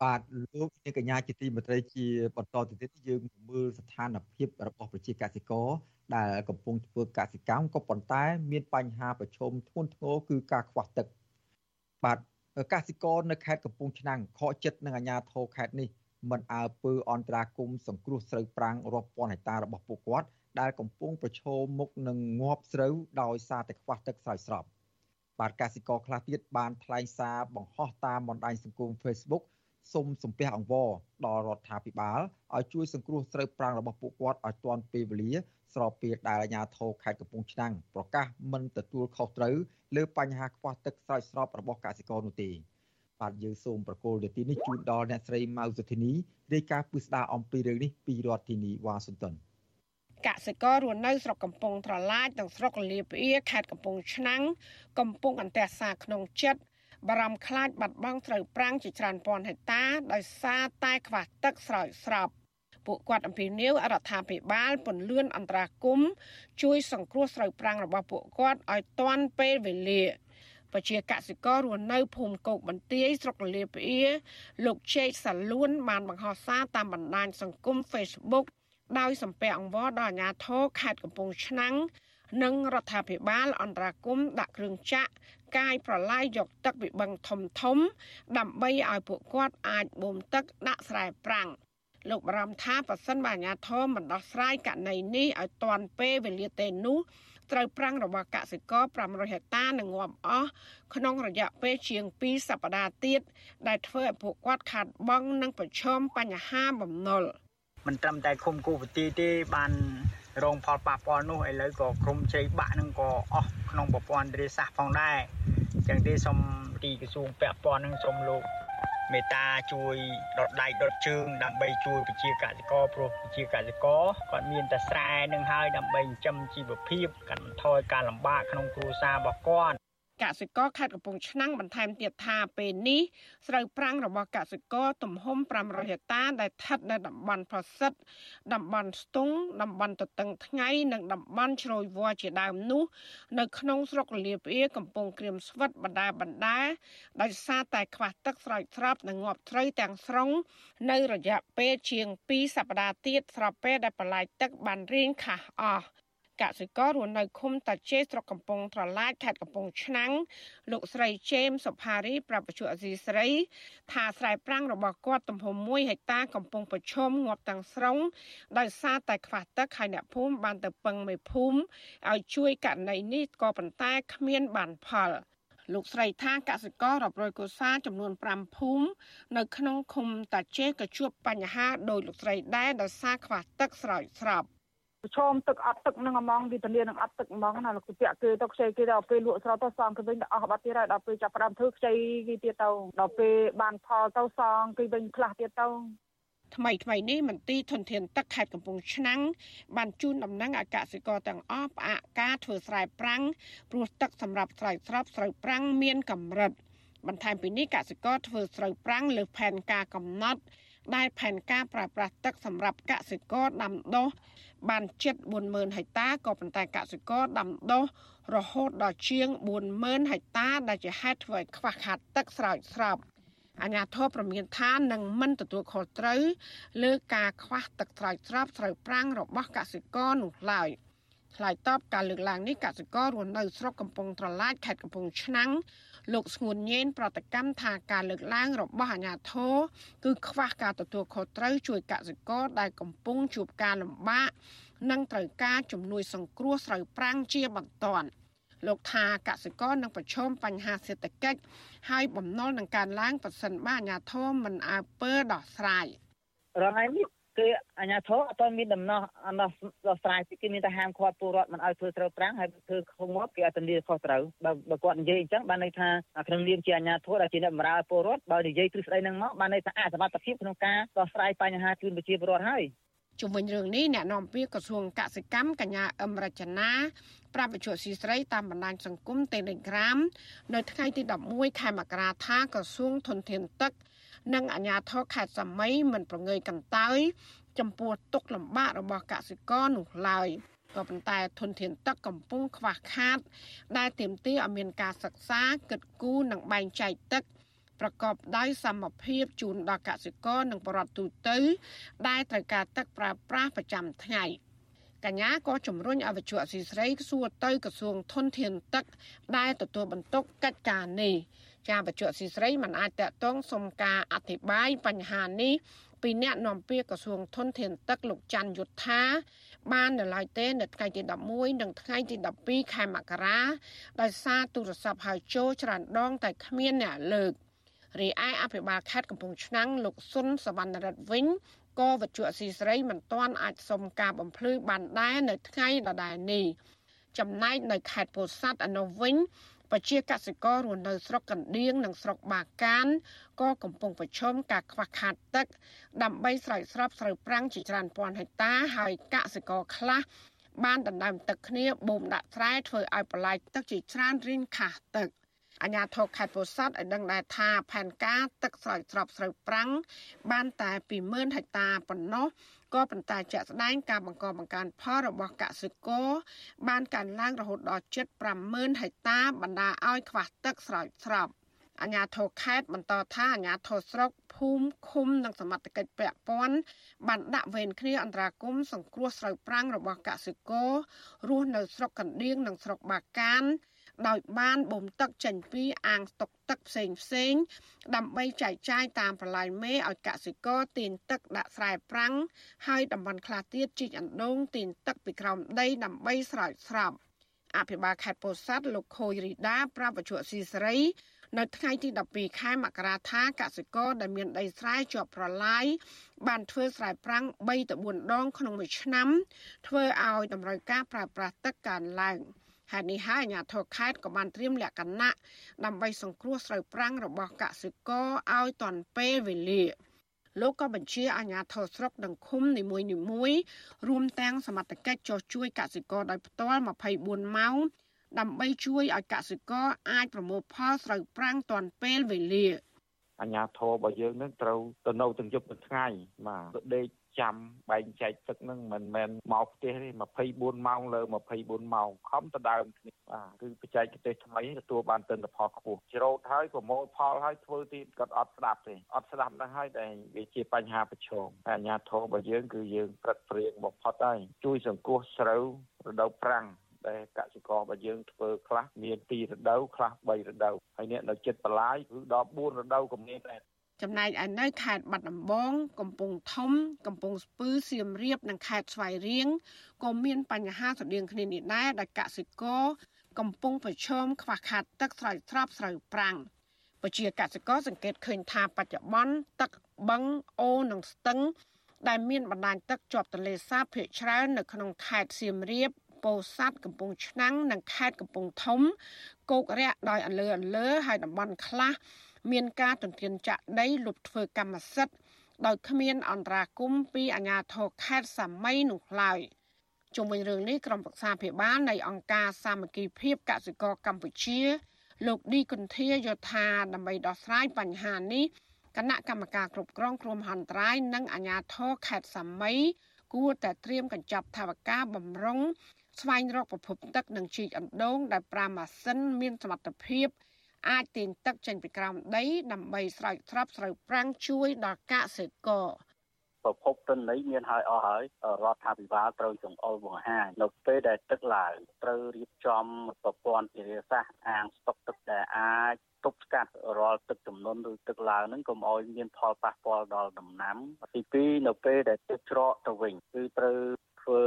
បាទលោកនាងកញ្ញាជាទីមេត្រីជាបន្តទៅទៀតយើងមើលស្ថានភាពរបស់ប្រជាកសិករដែលកំពុងធ្វើកសិកម្មក៏ប៉ុន្តែមានបញ្ហាប្រឈមធ្ងន់ធ្ងរគឺការខ្វះទឹកបាទកសិករនៅខេត្តកំពង់ឆ្នាំងខកចិត្តនឹងអាជ្ញាធរខេត្តនេះ មិនអើពើអន្តរាគមសង្គ្រោះស្រូវប្រាំងរាប់ពាន់ហិកតារបស់ពួកគាត់ដែលកំពុងប្រឈមមុខនឹងងាប់ស្រូវដោយសារតែខ្វះទឹកស្រោចស្រពបាទកសិករខ្លះទៀតបានថ្លែងសារបង្ហោះតាមបណ្ដាញសង្គម Facebook សូមសំពះអង្វរដល់រដ្ឋាភិបាលឲ្យជួយសង្គ្រោះស្រូវប្រាំងរបស់ពួកគាត់ឲ្យទាន់ពេលវេលាស្របពេលដែលអាជ្ញាធរខេត្តកំពង់ឆ្នាំងប្រកាសមិនទទួលខុសត្រូវលើបញ្ហាខ្វះទឹកស្រោចស្រពរបស់កសិករនោះទេ បាទយើងសូមប្រកល់នាទីនេះជូនដល់អ្នកស្រីម៉ៅសុធីនីរាយការណ៍ពិស្ដារអំពីរឿងនេះពីរដ្ឋធានីវ៉ាស៊ីនតោនកសិកររស់នៅស្រុកកំពង់ត្រឡាចនិងស្រុកលាភីខេត្តកំពង់ឆ្នាំងកំពុងអន្តរសាក្នុងចិត្តបារម្ភខ្លាចបាត់បង់ត្រូវប្រាំងជាច្រើនពាន់ហិកតាដោយសារតែខ្វះទឹកស្រោចស្រពពួកគាត់អំពាវនាវរដ្ឋាភិបាលពន្លឿនអន្តរាគមជួយសង្គ្រោះស្រូវប្រាំងរបស់ពួកគាត់ឲ្យទាន់ពេលវេលា ប្រជាកសិកររស់នៅភូមិគោកបន្ទាយស្រុកលាភីលោកជេកសាលួនបានបង្ហោះសារតាមបណ្ដាញសង្គម Facebook ដោយសំពះអង្វរដល់អាជ្ញាធរខេត្តកំពង់ឆ្នាំងនិងរដ្ឋាភិបាលអន្តរាគមដាក់គ្រឿងចាក់កាយប្រឡាយយកទឹកពីបឹងធំធំ ដើម្បីឲ្យពួកគាត់អាចបូមទឹកដាក់ស្រែប្រាំងលោកបារម្ភថាប្រសិនបើអាជ្ញាធរមិនដោះស្រាយករណីនេះឲ្យទាន់ពេលវេលាទេនោះ ត្រូវប្រាំងរបស់កសិករ500ហិកតានឹងងាប់អស់ក្នុងរយៈពេលជាង2សប្តាហ៍ទៀតដែលធ្វើឲ្យពួកគាត់ខាតបង់និងប្រឈមបញ្ហាបំណុលមិនត្រឹមតែឃុំគូវទីទេបានរងផលប៉ះពាល់នោះឥឡូវក៏ក្រុមជ័យបាក់នឹងក៏អស់ក្នុងប្រព័ន្ធទ្រេសាសផងដែរអញ្ចឹងទេសូមទីក្រសួងពាក់ព័ន្ធនឹងសូមលោក មេត្តាជួយដុតដៃដុតជើងដើម្បីជួយប្រជាកសិករព្រោះប្រជាកសិករគាត់មានតែស្រែនឹងហើយដើម្បីចិញ្ចឹមជីវភាពកាត់បន្ថយការលំបាកក្នុងគ្រួសាររបស់គាត់ កសិករខេត្តកំពង់ឆ្នាំងបន្ថែមទៀតថាពេលនេះស្រូវប្រាំងរបស់កសិករទំហំ500ហិកតាដែលស្ថិតនៅតំបន់ប្រសិទ្ធតំបន់ស្ទុងតំបន់តតឹងថ្ងៃនិងតំបន់ជ្រោយវ័រជាដើមនោះនៅក្នុងស្រុកលាភីកំពង់ក្រៀមស្វិតបណ្ដាបណ្ដាដោយសារតែខ្វះទឹកស្រោចស្រពនិងងាប់ត្រីទាំងស្រុងនៅរយៈពេលជាង2សប្តាហ៍ទៀតស្របពេលដែលបន្លាយទឹកបានរៀងខាស់អស់ កសិកររស់នៅឃុំតាជេស្រុកកំពង់ត្រឡាចខេត្តកំពង់ឆ្នាំងលោកស្រីជេមសុផារីប្រាប់បច្ចុប្បន្នអសីស្រី ថាស្រែប្រាំងរបស់គាត់ទំហំ1ហិកតាកំពុងប្រឈមងាប់ទាំងស្រុងដោយសារតែខ្វះទឹកហើយអ្នកភូមិបានទៅពឹងមេភូមិឲ្យជួយករណីនេះក៏ប៉ុន្តែគ្មានបានផលលោកស្រីថាកសិកររាប់រយកុសាចំនួន5ភូមិនៅក្នុងឃុំតាជេក៏ជួបបញ្ហាដោយលោកស្រីដែរដោយសារខ្វះទឹកស្រោចស្រព ប្រឈមទឹកអត់ទឹកនឹងហ្មងវិធានានឹងអត់ទឹកហ្មងណាលោកពាក់គេទៅខ្ចីគេដល់ពេលលក់ស្រោតទៅសងគេវិញអស់បាត់ទៀតហើយដល់ពេលចាប់ផ្ដើមធ្វើខ្ចីគេទៀតទៅដល់ពេលបានផលទៅសងគេវិញខ្លះទៀតទៅថ្មីថ្មីនេះមន្ទីរធនធានទឹកខេត្តកំពង់ឆ្នាំងបានជូនដំណឹងឲ្យកសិករទាំងអស់ផ្អាកការធ្វើស្រែប្រាំងព្រោះទឹកសម្រាប់ស្រោចស្រពស្រូវប្រាំងមានកម្រិតបន្ថែមពីនេះកសិករធ្វើស្រូវប្រាំងលើផែនការកំណត់ដែលផែនការប្រើប្រាស់ទឹកសម្រាប់កសិករដាំដុះ បានជិត40000ហិកតាក៏ប៉ុន្តែកសិករដាំដុះរហូតដល់ជាង40000ហិកតាដែលជាហេតុធ្វើឲ្យខ្វះខាតទឹកស្រោចស្រពអាញាធរប្រមានថានឹងមិនទទួលខុសត្រូវលើការខ្វះទឹកស្រោចស្រពស្រូវប្រាំងរបស់កសិករនោះឡើយ ឆ្លើយតបការលើកឡើងនេះកសិកររស់នៅស្រុកកំពង់ត្រឡាចខេត្តកំពង់ឆ្នាំងលោកស្ងួនញេនប្រតិកម្មថាការលើកឡើងរបស់អាជ្ញាធរគឺខ្វះការទទួលខុសត្រូវជួយកសិករដែលកំពុងជួបការលំបាកនិងត្រូវការជំនួយសង្គ្រោះស្រូវប្រាំងជាបន្ទាន់លោកថាកសិករនឹងប្រឈមបញ្ហាសេដ្ឋកិច្ចហើយបំណុលនឹងកើនឡើងប៉ះសិនបើអាជ្ញាធរមិនអើពើដោះស្រាយរងឯនេះ គឺអាញាធរអត់មានដំណោះអនុដោះស្រាយគឺមានតែហាមឃាត់ពលរដ្ឋមិនឲ្យធ្វើត្រូវប្រាំងហើយធ្វើខុសមកគេអត់ធានាខុសត្រូវបើបើគាត់និយាយអញ្ចឹងបានន័យថាក្នុងនាមជាអាញាធរដែលជាអ្នកបម្រើពលរដ្ឋបើនិយាយទ្រឹស្ដីហ្នឹងមកបានន័យថាអសមត្ថភាពក្នុងការដោះស្រាយបញ្ហាជូនប្រជាពលរដ្ឋហើយជុំវិញរឿងនេះអ្នកនាំពាក្យក្រសួងកសិកម្មកញ្ញាអឹមរចនាប្រាប់វិទ្យុស៊ីស្រីតាមបណ្ដាញសង្គម Telegram នៅថ្ងៃទី11ខែមករាថាក្រសួងធនធានទឹក និងអាជ្ញាធរខេត្តសមីមិនប្រងើយកន្តើយចំពោះទុកលំបាករបស់កសិករនោះឡើយក៏ប៉ុន្តែធនធានទឹកកំពុងខ្វះខាត ដែលទាមទារឲ្យមានការសិក្សាគិតគូរនិងបែងចែកទឹកប្រកបដោយសមភាពជូនដល់កសិករនិងបរិវត្តទូទៅ ដែលត្រូវការទឹកប្រើប្រាស់ប្រចាំថ្ងៃកញ្ញាក៏ជំរុញអវជៈស៊ីស្រីសួរទៅក្រសួងធនធានទឹក ដែលទទួលបន្ទុកកិច្ចការនេះ ចាបច្ចុប្បន្នស៊ីស្រីមិនអាចតកតងសុំការអធិប្បាយបញ្ហានេះពីអ្នកនាំពាក្យក្រសួងធនធានទឹកលោកច័ន្ទយុធាបាននៅឡើយទេនៅថ្ងៃទី11និងថ្ងៃទី12ខែមករាដោយសារទូរស័ព្ទហៅចូលច្រើនដងតែគ្មានអ្នកលើករីឯអភិបាលខេត្តកំពង់ឆ្នាំងលោកសុនសវណ្ណរិទ្ធវិញក៏វត្ថុអសីស្រីមិនទាន់អាចសុំការបំភ្លឺបានដែរនៅថ្ងៃដដែលនេះចំណែកនៅខេត្តពោធិ៍សាត់អនុវិញ ប្រជាកសិកររស់នៅស្រុកកណ្ដៀងនិងស្រុកបាកានក៏កំពុងប្រឈមការខ្វះខាតទឹក ដើម្បីស្រោចស្រពស្រូវប្រាំងជាច្រើនពាន់ហិកតាហើយកសិករខ្លះបានដណ្ដើមទឹកគ្នាបូមដាក់ស្រែធ្វើឲ្យបន្លាយទឹកជាច្រើនរីងខាស់ទឹកអញ្ញាធរខេត្តពោធិ៍សាត់ឲ្យដឹងដែរថាផែនការទឹកស្រោចស្រពស្រូវប្រាំងបានតែ20000ហិកតាប៉ុណ្ណោះ ក៏ប៉ុន្តែជាក់ស្ដែងការបង្កបង្កើនផលរបស់កសិករបានកើនឡើងរហូតដល់ជិត50000ហិកតាបណ្ដាឲ្យខ្វះទឹកស្រោចស្រពអាញាធរខេត្តបន្តថាអាញាធរស្រុកភូមិឃុំនិងសមត្ថកិច្ចពាក់ព័ន្ធបានដាក់វេនគ្នាអន្តរាគមសង្គ្រោះស្រូវប្រាំងរបស់កសិកររស់នៅស្រុកកណ្ដៀងនិងស្រុកបាកាន ដោយបានបូមទឹកចេញពីអាងស្តុកទឹកផ្សេងផ្សេងដើម្បីចែកចាយតាមប្រឡាយមេឲ្យកសិករទាញទឹកដាក់ស្រែប្រាំងហើយតំបន់ខ្លះទៀតជីកអណ្ដូងទាញទឹកពីក្រោមដីដើម្បីស្រោចស្រពអភិបាលខេត្តពោធិ៍សាត់លោកខូយរីដាប្រាប់វិទ្យុស៊ីសេរីនៅថ្ងៃទី12ខែមករាថាកសិករដែលមានដីស្រែជាប់ប្រឡាយបានធ្វើស្រែប្រាំង3ទៅ4ដងក្នុងមួយឆ្នាំធ្វើឲ្យតម្រូវការប្រើប្រាស់ទឹកកើនឡើង។ ហេតុនេះហើយអាជ្ញាធរខេត្តក៏បានត្រៀមលក្ខណៈដើម្បីសង្គ្រោះស្រូវប្រាំងរបស់កសិករឲ្យទាន់ពេលវេលាលោកក៏បញ្ជាអាជ្ញាធរស្រុកនិងឃុំនីមួយៗរួមទាំងសមត្ថកិច្ចចុះជួយកសិករដោយផ្ទាល់24ម៉ោងដើម្បីជួយឲ្យកសិករអាចប្រមូលផលស្រូវប្រាំងទាន់ពេលវេលាអញ្ញាធររបស់យើងនឹងត្រូវទៅនៅទាំងយប់ទាំងថ្ងៃបាទដេក ចាំបែងចែកទឹកហ្នឹងមិនមែនមកផ្ទះទេ24ម៉ោងលើ24ម៉ោងខំទៅដើមគ្នាបាទគឺបច្ចេកទេសថ្មីទទួលបានទិន្នផលខ្ពស់ច្រូតហើយប្រមូលផលហើយធ្វើទៀតគាត់អត់ស្ដាប់ទេអត់ស្ដាប់ហ្នឹងហើយតែវាជាបញ្ហាប្រឈមតែអាញាធររបស់យើងគឺយើងប្រឹកព្រៀងបំផុតហើយជួយសង្គ្រោះស្រូវរដូវប្រាំងដែលកសិកររបស់យើងធ្វើខ្លះមាន2រដូវខ្លះ3រដូវហើយអ្នកនៅចិត្តបន្លាយគឺដល់4រដូវក៏មានដែរ ចំណែកឯនៅខេត្តបាត់ដំបងកំពង់ធំ កំពង់ស្ពឺសៀមរាបនិងខេត្តស្វាយរៀងក៏មានបញ្ហាស្រដៀងគ្នានេះដែរដែលកសិករកំពុងប្រឈមខ្វះខាតទឹកស្រោចស្រពស្រូវប្រាំងពជាកសិករសង្កេតឃើញថាបច្ចុប្បន្នទឹកបឹងអូនិងស្ទឹង ដែលមានបណ្ដាញទឹកជាប់ទន្លេសាបភាគច្រើននៅក្នុងខេត្តសៀមរាបពោធិ៍សាត់កំពង់ឆ្នាំងនិងខេត្តកំពង់ធំ គោករាក់ដោយអន្លើអន្លើហើយតំបន់ខ្លះ មានការទន្ទ្រានចាក់ដីលុបធ្វើកម្មសិទ្ធិដោយគ្មានអន្តរាគមពីអាជ្ញាធរខេត្តសាមីនោះឡើយជុំវិញរឿងនេះក្រុមប្រឹក្សាភិបាលនៃអង្គការសាមគ្គីភាពកសិករកម្ពុជា លោកឌីគុន្ធាយថាដើម្បីដោះស្រាយបញ្ហានេះគណៈកម្មការគ្រប់គ្រងគ្រោះមហន្តរាយនិងអាជ្ញាធរខេត្តសាមីគួរតែត្រៀមកញ្ចប់ថវិកាបំរុងស្វែងរកប្រភពទឹកនិងជីកអណ្ដូងដែលប្រាម៉ាស៊ីនមានសមត្ថភាព អាចទាញទឹកចេញពីក្រោមដី ដើម្បីស្រោចស្រពស្រូវប្រាំងជួយដល់កសិករប្រភពទិន្នន័យមានហើយអស់ហើយរដ្ឋាភិបាលត្រូវចង្អុលបង្ហាញនៅពេលដែលទឹកឡើងត្រូវរៀបចំប្រព័ន្ធធារាសាស្ត្រអាងស្តុកទឹកដែលអាចទប់ស្កាត់រាល់ទឹកចំនួនឬទឹកឡើងហ្នឹងកុំឲ្យមានផលប៉ះពាល់ដល់ដំណាំទី2នៅពេលដែលទឹកច្រកទៅវិញគឺត្រូវ ធ្វើ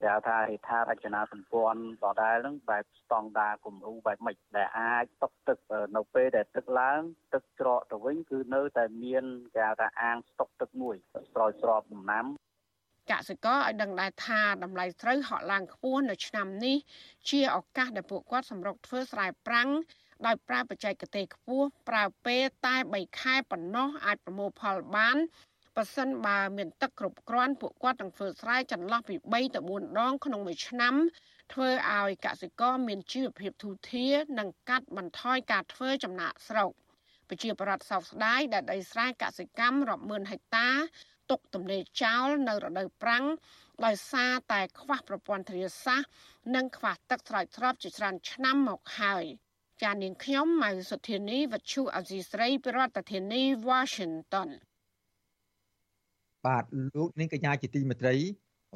គេហៅថាហេដ្ឋារចនាសម្ព័ន្ធដដែលហ្នឹងបែបស្តង់ដារគំរូបែបម៉េចដែលអាចតុកទឹកនៅពេលដែលទឹកឡើងទឹកច្រកទៅវិញគឺនៅតែមានគេហៅថាអាងស្តុកទឹកមួយស្រោចស្រពដំណាំកសិករឲ្យដឹងដែរថាតម្លៃស្រូវហក់ឡើងខ្ពស់នៅឆ្នាំនេះជាឱកាសដែលពួកគាត់សម្រុកធ្វើស្រែប្រាំងដោយប្រើបច្ចេកទេសខ្ពស់ប្រើពេលតែ3ខែប៉ុណ្ណោះអាចប្រមូលផលបាន ប៉ះសិនបើមានទឹកគ្រប់គ្រាន់ពួកគាត់នឹងធ្វើស្រែចន្លោះពី3ទៅ4ដងក្នុងមួយឆ្នាំធ្វើឲ្យកសិករមានជីវភាពធូរធារនិងកាត់បន្ថយការធ្វើចំណាកស្រុកប្រជាប្រដ្ឋសោកស្ដាយដែលដីស្រែកសិកម្មរាប់ម៉ឺនហិកតាទុកទំនេរចោលនៅរដូវប្រាំងដោយសារតែខ្វះប្រព័ន្ធធារាសាស្ត្រនិងខ្វះទឹកស្រោចស្រពជាច្រើនឆ្នាំមកហើយចាននាងខ្ញុំម៉ៅសុធានីវັດឈូអេស៊ីស្រីប្រធានាធិបតី Washington បាទលោកនាងកញ្ញាជាទីមេត្រី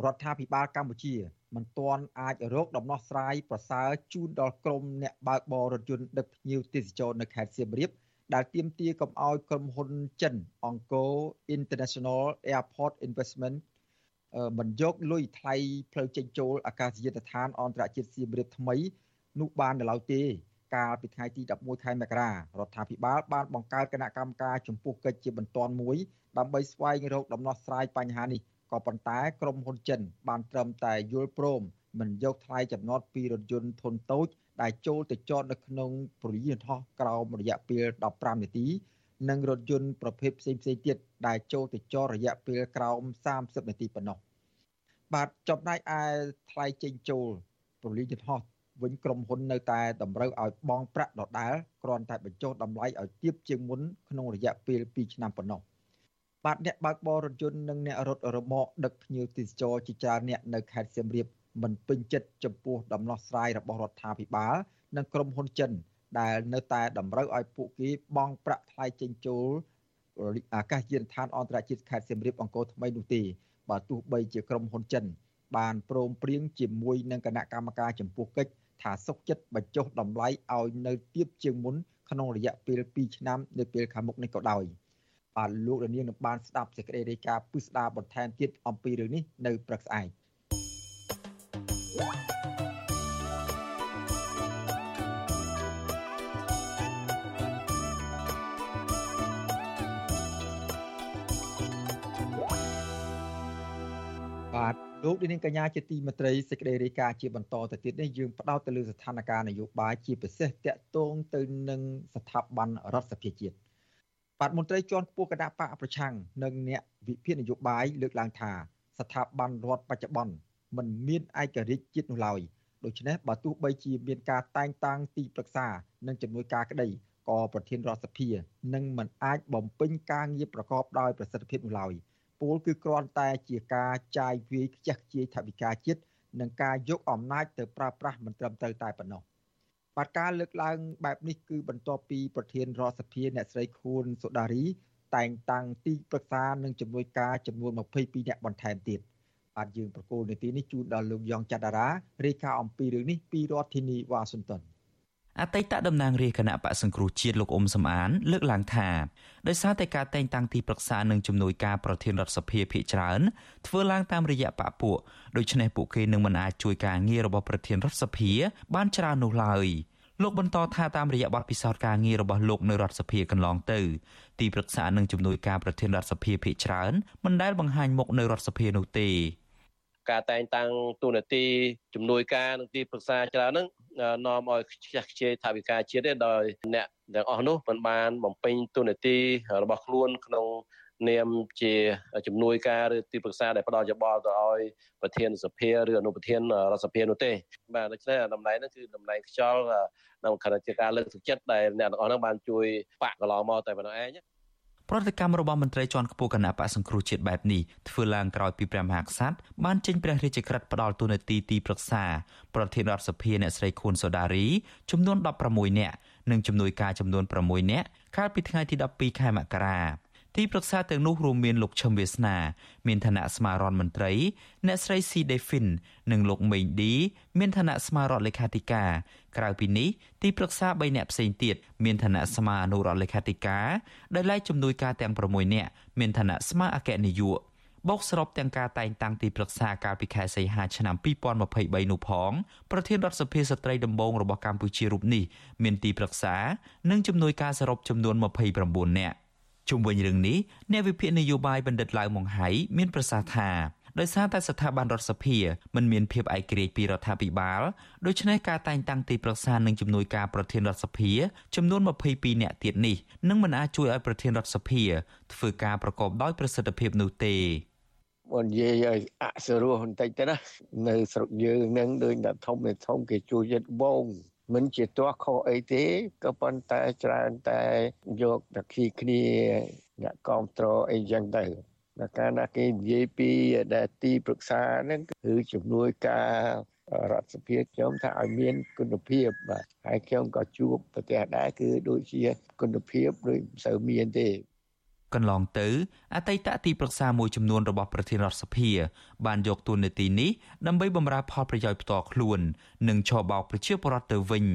រដ្ឋាភិបាលកម្ពុជាមិនទាន់អាចរកដំណោះស្រាយប្រសើរជូនដល់ក្រុមអ្នកបើកបររថយន្តដឹកភ្ញៀវទេសចរនៅខេត្តសៀមរាបដែលទាមទារកំឲ្យក្រុមហ៊ុនចិនអង្គរ International Airport Investment មិនយកលុយថ្លៃផ្លូវចេញចូលអាកាសយានដ្ឋានអន្តរជាតិសៀមរាបថ្មីនោះបាននៅឡើយទេ កាលពីថ្ងៃទី11ខែមករារដ្ឋាភិបាលបានបង្កើតគណៈកម្មការចំពោះកិច្ចជាបន្ទាន់មួយដើម្បីស្វែងរកដំណោះស្រាយបញ្ហានេះក៏ប៉ុន្តែក្រុមហ៊ុនចិន បានត្រឹមតែយល់ព្រមមិនយកថ្លៃចំណតពីរថយន្តធុនតូច ដែលចូលទៅចតនៅក្នុងប្រយានថោះក្រោមរយៈពេល15នាទី និងរថយន្តប្រភេទផ្សេងផ្សេងទៀតដែលចូលទៅចតរយៈពេលក្រោម30នាទីប៉ុណ្ណោះបាទចំណែកឯថ្លៃចេញចូលប្រលានយន្តហោះ វិញក្រុមហ៊ុននៅតែតម្រូវឲ្យបង់ប្រាក់ដដែលគ្រាន់តែបញ្ចុះតម្លៃឲ្យទាបជាងមុនក្នុងរយៈពេល2ឆ្នាំប៉ុណ្ណោះបាទអ្នកបើកបររថយន្តនិងអ្នករត់រមាក់ដឹកភ្ញៀវទេសចរជាច្រើនអ្នកនៅខេត្តសៀមរាបមិនពេញចិត្តចំពោះដំណោះស្រាយរបស់រដ្ឋាភិបាលនិងក្រុមហ៊ុនចិន ដែលនៅតែតម្រូវឲ្យពួកគេបង់ប្រាក់ថ្លៃចេញចូលអាកាសយានដ្ឋានអន្តរជាតិខេត្តសៀមរាបអង្គរថ្មីនោះទេបើទោះបីជាក្រុមហ៊ុនចិនបានព្រមព្រៀងជាមួយនឹងគណៈកម្មការចំពោះកិច្ច ថាសុខចិត្តបញ្ចុះតម្លៃឲ្យនៅទាបជាងមុនក្នុងរយៈពេល2ឆ្នាំនៅពេលខាងមុខនេះក៏ដោយបាទលោកលាននឹងបានស្ដាប់សេចក្តីរាយការណ៍ពិស្ដារបន្ថែមទៀតអំពីរឿងនេះនៅព្រឹកស្អែកបា លោកនាងកញ្ញាជាទីមេត្រីសេចក្តីរាយការណ៍ជាបន្តទៅទៀតនេះយើងផ្ដោតទៅលើស្ថានភាពនយោបាយជាពិសេសតាក់ទងទៅនឹងស្ថាប័នរដ្ឋសភាជាតិបាទមន្ត្រីជាន់ខ្ពស់គណៈបកប្រឆាំងនិងអ្នកវិភាគនយោបាយលើកឡើងថាស្ថាប័នរដ្ឋបច្ចុប្បន្នមិនមានឯករាជ្យជាតិនោះឡើយដូច្នេះបើទោះបីជាមានការតែងតាំងទីប្រឹក្សានិងជំនួយការក្តីក៏ប្រធានរដ្ឋសភានឹងមិនអាចបំពេញការងារប្រកបដោយប្រសិទ្ធភាពនោះឡើយ។ ពលគឺគ្រាន់តែជាការចាយវាយខ្ជះខ្ជាយថវិកាជាតិនិងការយកអំណាចទៅប្រើប្រាស់មិនត្រឹមត្រូវតែប៉ុណ្ណោះបាទការលើកឡើងបែបនេះគឺបន្ទាប់ពីប្រធានរដ្ឋសភាអ្នកស្រីខួនសូដារី តែងតាំងទីប្រឹក្សានិងជំនួយការចំនួន22នាក់បន្ថែមទៀតបាទយើងប្រកូលនីតិនេះជូនដល់លោកយ៉ងច័ន្ទដារារាយការណ៍អំពីរឿងនេះពីរដ្ឋធានីវ៉ាស៊ីនតោន អតីតតំណាងរាជគណៈបកសង្គ្រោះជាតិលោកអ៊ុំសំអាន លើកឡើងថាដោយសារតែការតែងតាំងទីប្រឹក្សានិងជំនួយការប្រធានរដ្ឋសភាភាគច្រើនធ្វើឡើងតាមរយៈបកពួកដូច្នេះពួកគេនឹងមិនអាចជួយការងាររបស់ប្រធានរដ្ឋសភា បានច្រើននោះឡើយលោកបន្តថាតាមរយៈបទពិសោធន៍ការងាររបស់លោកនៅរដ្ឋសភាកន្លងទៅទីប្រឹក្សានិងជំនួយការប្រធានរដ្ឋសភាភាគច្រើនមិនដែលបង្ហាញមុខនៅរដ្ឋសភានោះទេការតែងតាំងទូនាទីជំនួយការនិងទីប្រឹក្សាច្រើនហ្នឹង នាំឲ្យខ្ជះខ្ជាយថាវិការជាតិដោយអ្នកទាំងអស់នោះមិនបានបំពេញទូនាទីរបស់ខ្លួនក្នុងនាមជាជំនួយការឬទីប្រឹក្សាដែលផ្ដល់យោបល់ទៅឲ្យប្រធានសភាឬអនុប្រធានរដ្ឋសភានោះទេបាទដូច្នេះតំណែងហ្នឹងគឺតំណែងខ្យល់ក្នុងខណៈជាការលើកទឹកចិត្តដែលអ្នកទាំងអស់ហ្នឹងបានជួយបាក់កន្លងមកតែប៉ុណ្ណោះឯង ប្រតិកម្មរបស់មន្ត្រីជាន់ខ្ពស់គណៈបកសង្គ្រោះជាតិបែបនេះធ្វើឡើងក្រោយពីព្រះមហាក្សត្របានចេញព្រះរាជក្រឹត្យផ្ដល់ទូនាទីទីប្រឹក្សាប្រធានរដ្ឋសភាអ្នកស្រីខួនសូដារីចំនួន16នាក់និងជំនួយការចំនួន6នាក់កាលពីថ្ងៃទី12ខែមករា ទីប្រឹក្សាទាំងនោះរួមមានលោកឈឹមវាសនា មានឋានៈស្មាររដ្ឋមន្ត្រី អ្នកស្រីស៊ីដេហ្វីននិងលោកមេងឌីមានឋានៈស្មាររដ្ឋលេខាធិការក្រៅពីនេះទីប្រឹក្សា3អ្នកផ្សេងទៀតមានឋានៈស្មាអនុរដ្ឋលេខាធិការដែលឡែកជំនួយការទាំង6នាក់មានឋានៈស្មាអគ្គនាយកបូកសរុបទាំងការតែងតាំងទីប្រឹក្សាកាលពីខែសីហាឆ្នាំ2023នោះផងប្រធានរដ្ឋសភាស្ត្រីដំបងរបស់កម្ពុជារូបនេះមានទីប្រឹក្សានិងជំនួយការសរុបចំនួន29នាក់ ជុំវិញរឿងនេះអ្នកវិភាគនយោបាយបណ្ឌិតឡាវម៉ុងហៃមានប្រសាសន៍ថាដោយសារតែស្ថាប័នរដ្ឋសភាមិនមានភាពឯករាជ្យពីរដ្ឋាភិបាលដូច្នេះការតែងតាំងទីប្រឹក្សានិងជំនួយការប្រធានរដ្ឋសភាចំនួន22នាក់ទៀតនេះនឹងមិនអាចជួយឲ្យប្រធានរដ្ឋសភាធ្វើការប្រកបដោយប្រសិទ្ធភាពនោះទេបើនិយាយឲ្យអសរោះបន្តិចទៅណានៅស្រុកយើងនឹងដូចតែធំធំគេជួយយិតបង មិនជាទាស់ខុសអីទេក៏ប៉ុន្តែច្រើនតែយកតែគីគ្នាអ្នកគ្រប់គ្រងអីចឹងទៅដល់កាលណាគេនិយាយពីដែលទីប្រឹក្សាហ្នឹងគឺជំនួយការរដ្ឋសភាខ្ញុំថាឲ្យមានគុណភាពបាទហើយខ្ញុំក៏ជួបប្រទេសដែរគឺដូចជាគុណភាពដូចមិនសូវមានទេ កន្លងទៅអតីតទីប្រឹក្សាមួយចំនួនរបស់ប្រធានរដ្ឋសភា បានយកតួនាទីនេះដើម្បីបម្រើផលប្រយោជន៍ផ្ទាល់ខ្លួន និងឆបោកប្រជាពលរដ្ឋទៅវិញ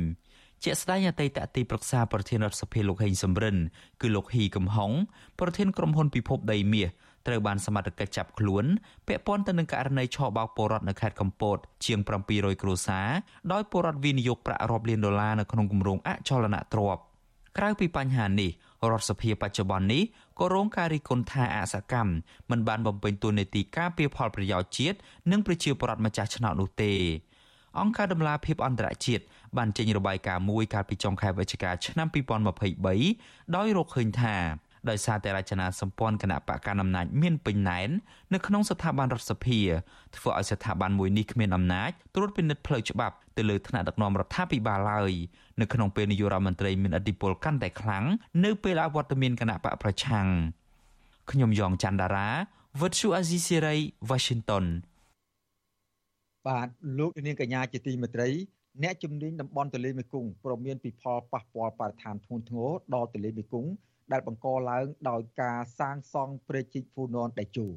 ជាក់ស្ដែងអតីតទីប្រឹក្សាប្រធានរដ្ឋសភាលោកហេងសំរិនគឺលោកហ៊ីកំហុងប្រធានក្រុមហ៊ុនពិភពដីមាសត្រូវបានសមត្ថកិច្ចចាប់ខ្លួនពាក់ព័ន្ធទៅនឹងករណីឆបោកពលរដ្ឋនៅខេត្តកំពតជាង700គ្រួសារដោយពលរដ្ឋវិនិយោគប្រាក់រាប់លានដុល្លារនៅក្នុងគម្រោងអចលនទ្រព្យក្រៅពីបញ្ហានេះ រដ្ឋសភាបច្ចុប្បន្ននេះក៏រងការរិះគន់ថាអសកម្មមិនបានបំពេញតួនាទីការពារផលប្រយោជន៍ជាតិនិងប្រជាពលរដ្ឋម្ចាស់ឆ្នោតនោះទេអង្គការដំឡាភិបអន្តរជាតិបានចេញរបាយការណ៍មួយកាលពីចុងខែវិច្ឆិកាឆ្នាំ2023ដោយរកឃើញថា ដោយសារតែរចនាសម្ព័ន្ធគណៈបកកណ្ដាលអំណាចមានពេញណែននៅក្នុងស្ថាប័នរដ្ឋសភាធ្វើឲ្យស្ថាប័នមួយនេះគ្មានអំណាចត្រួតពិនិត្យផ្លូវច្បាប់ទៅលើថ្នាក់ដឹកនាំរដ្ឋាភិបាលឡើយនៅក្នុងពេលនាយករដ្ឋមន្ត្រីមានអធិបុលកាន់តែខ្លាំងនៅពេលអវត្តមានគណៈបកប្រឆាំងខ្ញុំយ៉ងច័ន្ទដារាវិទ្យុអាស៊ីសេរី Washington បាទលោកនាងកញ្ញាជាទីមេត្រីអ្នកជំនាញតំបន់ទន្លេមេគង្គព្រមមានពិផលប៉ះពាល់បរិស្ថានធ្ងន់ធ្ងរដល់ទន្លេមេគង្គ ដែលបង្កឡើងដោយការសាងសង់ព្រែកជីកហ្វូណនដែលជូរ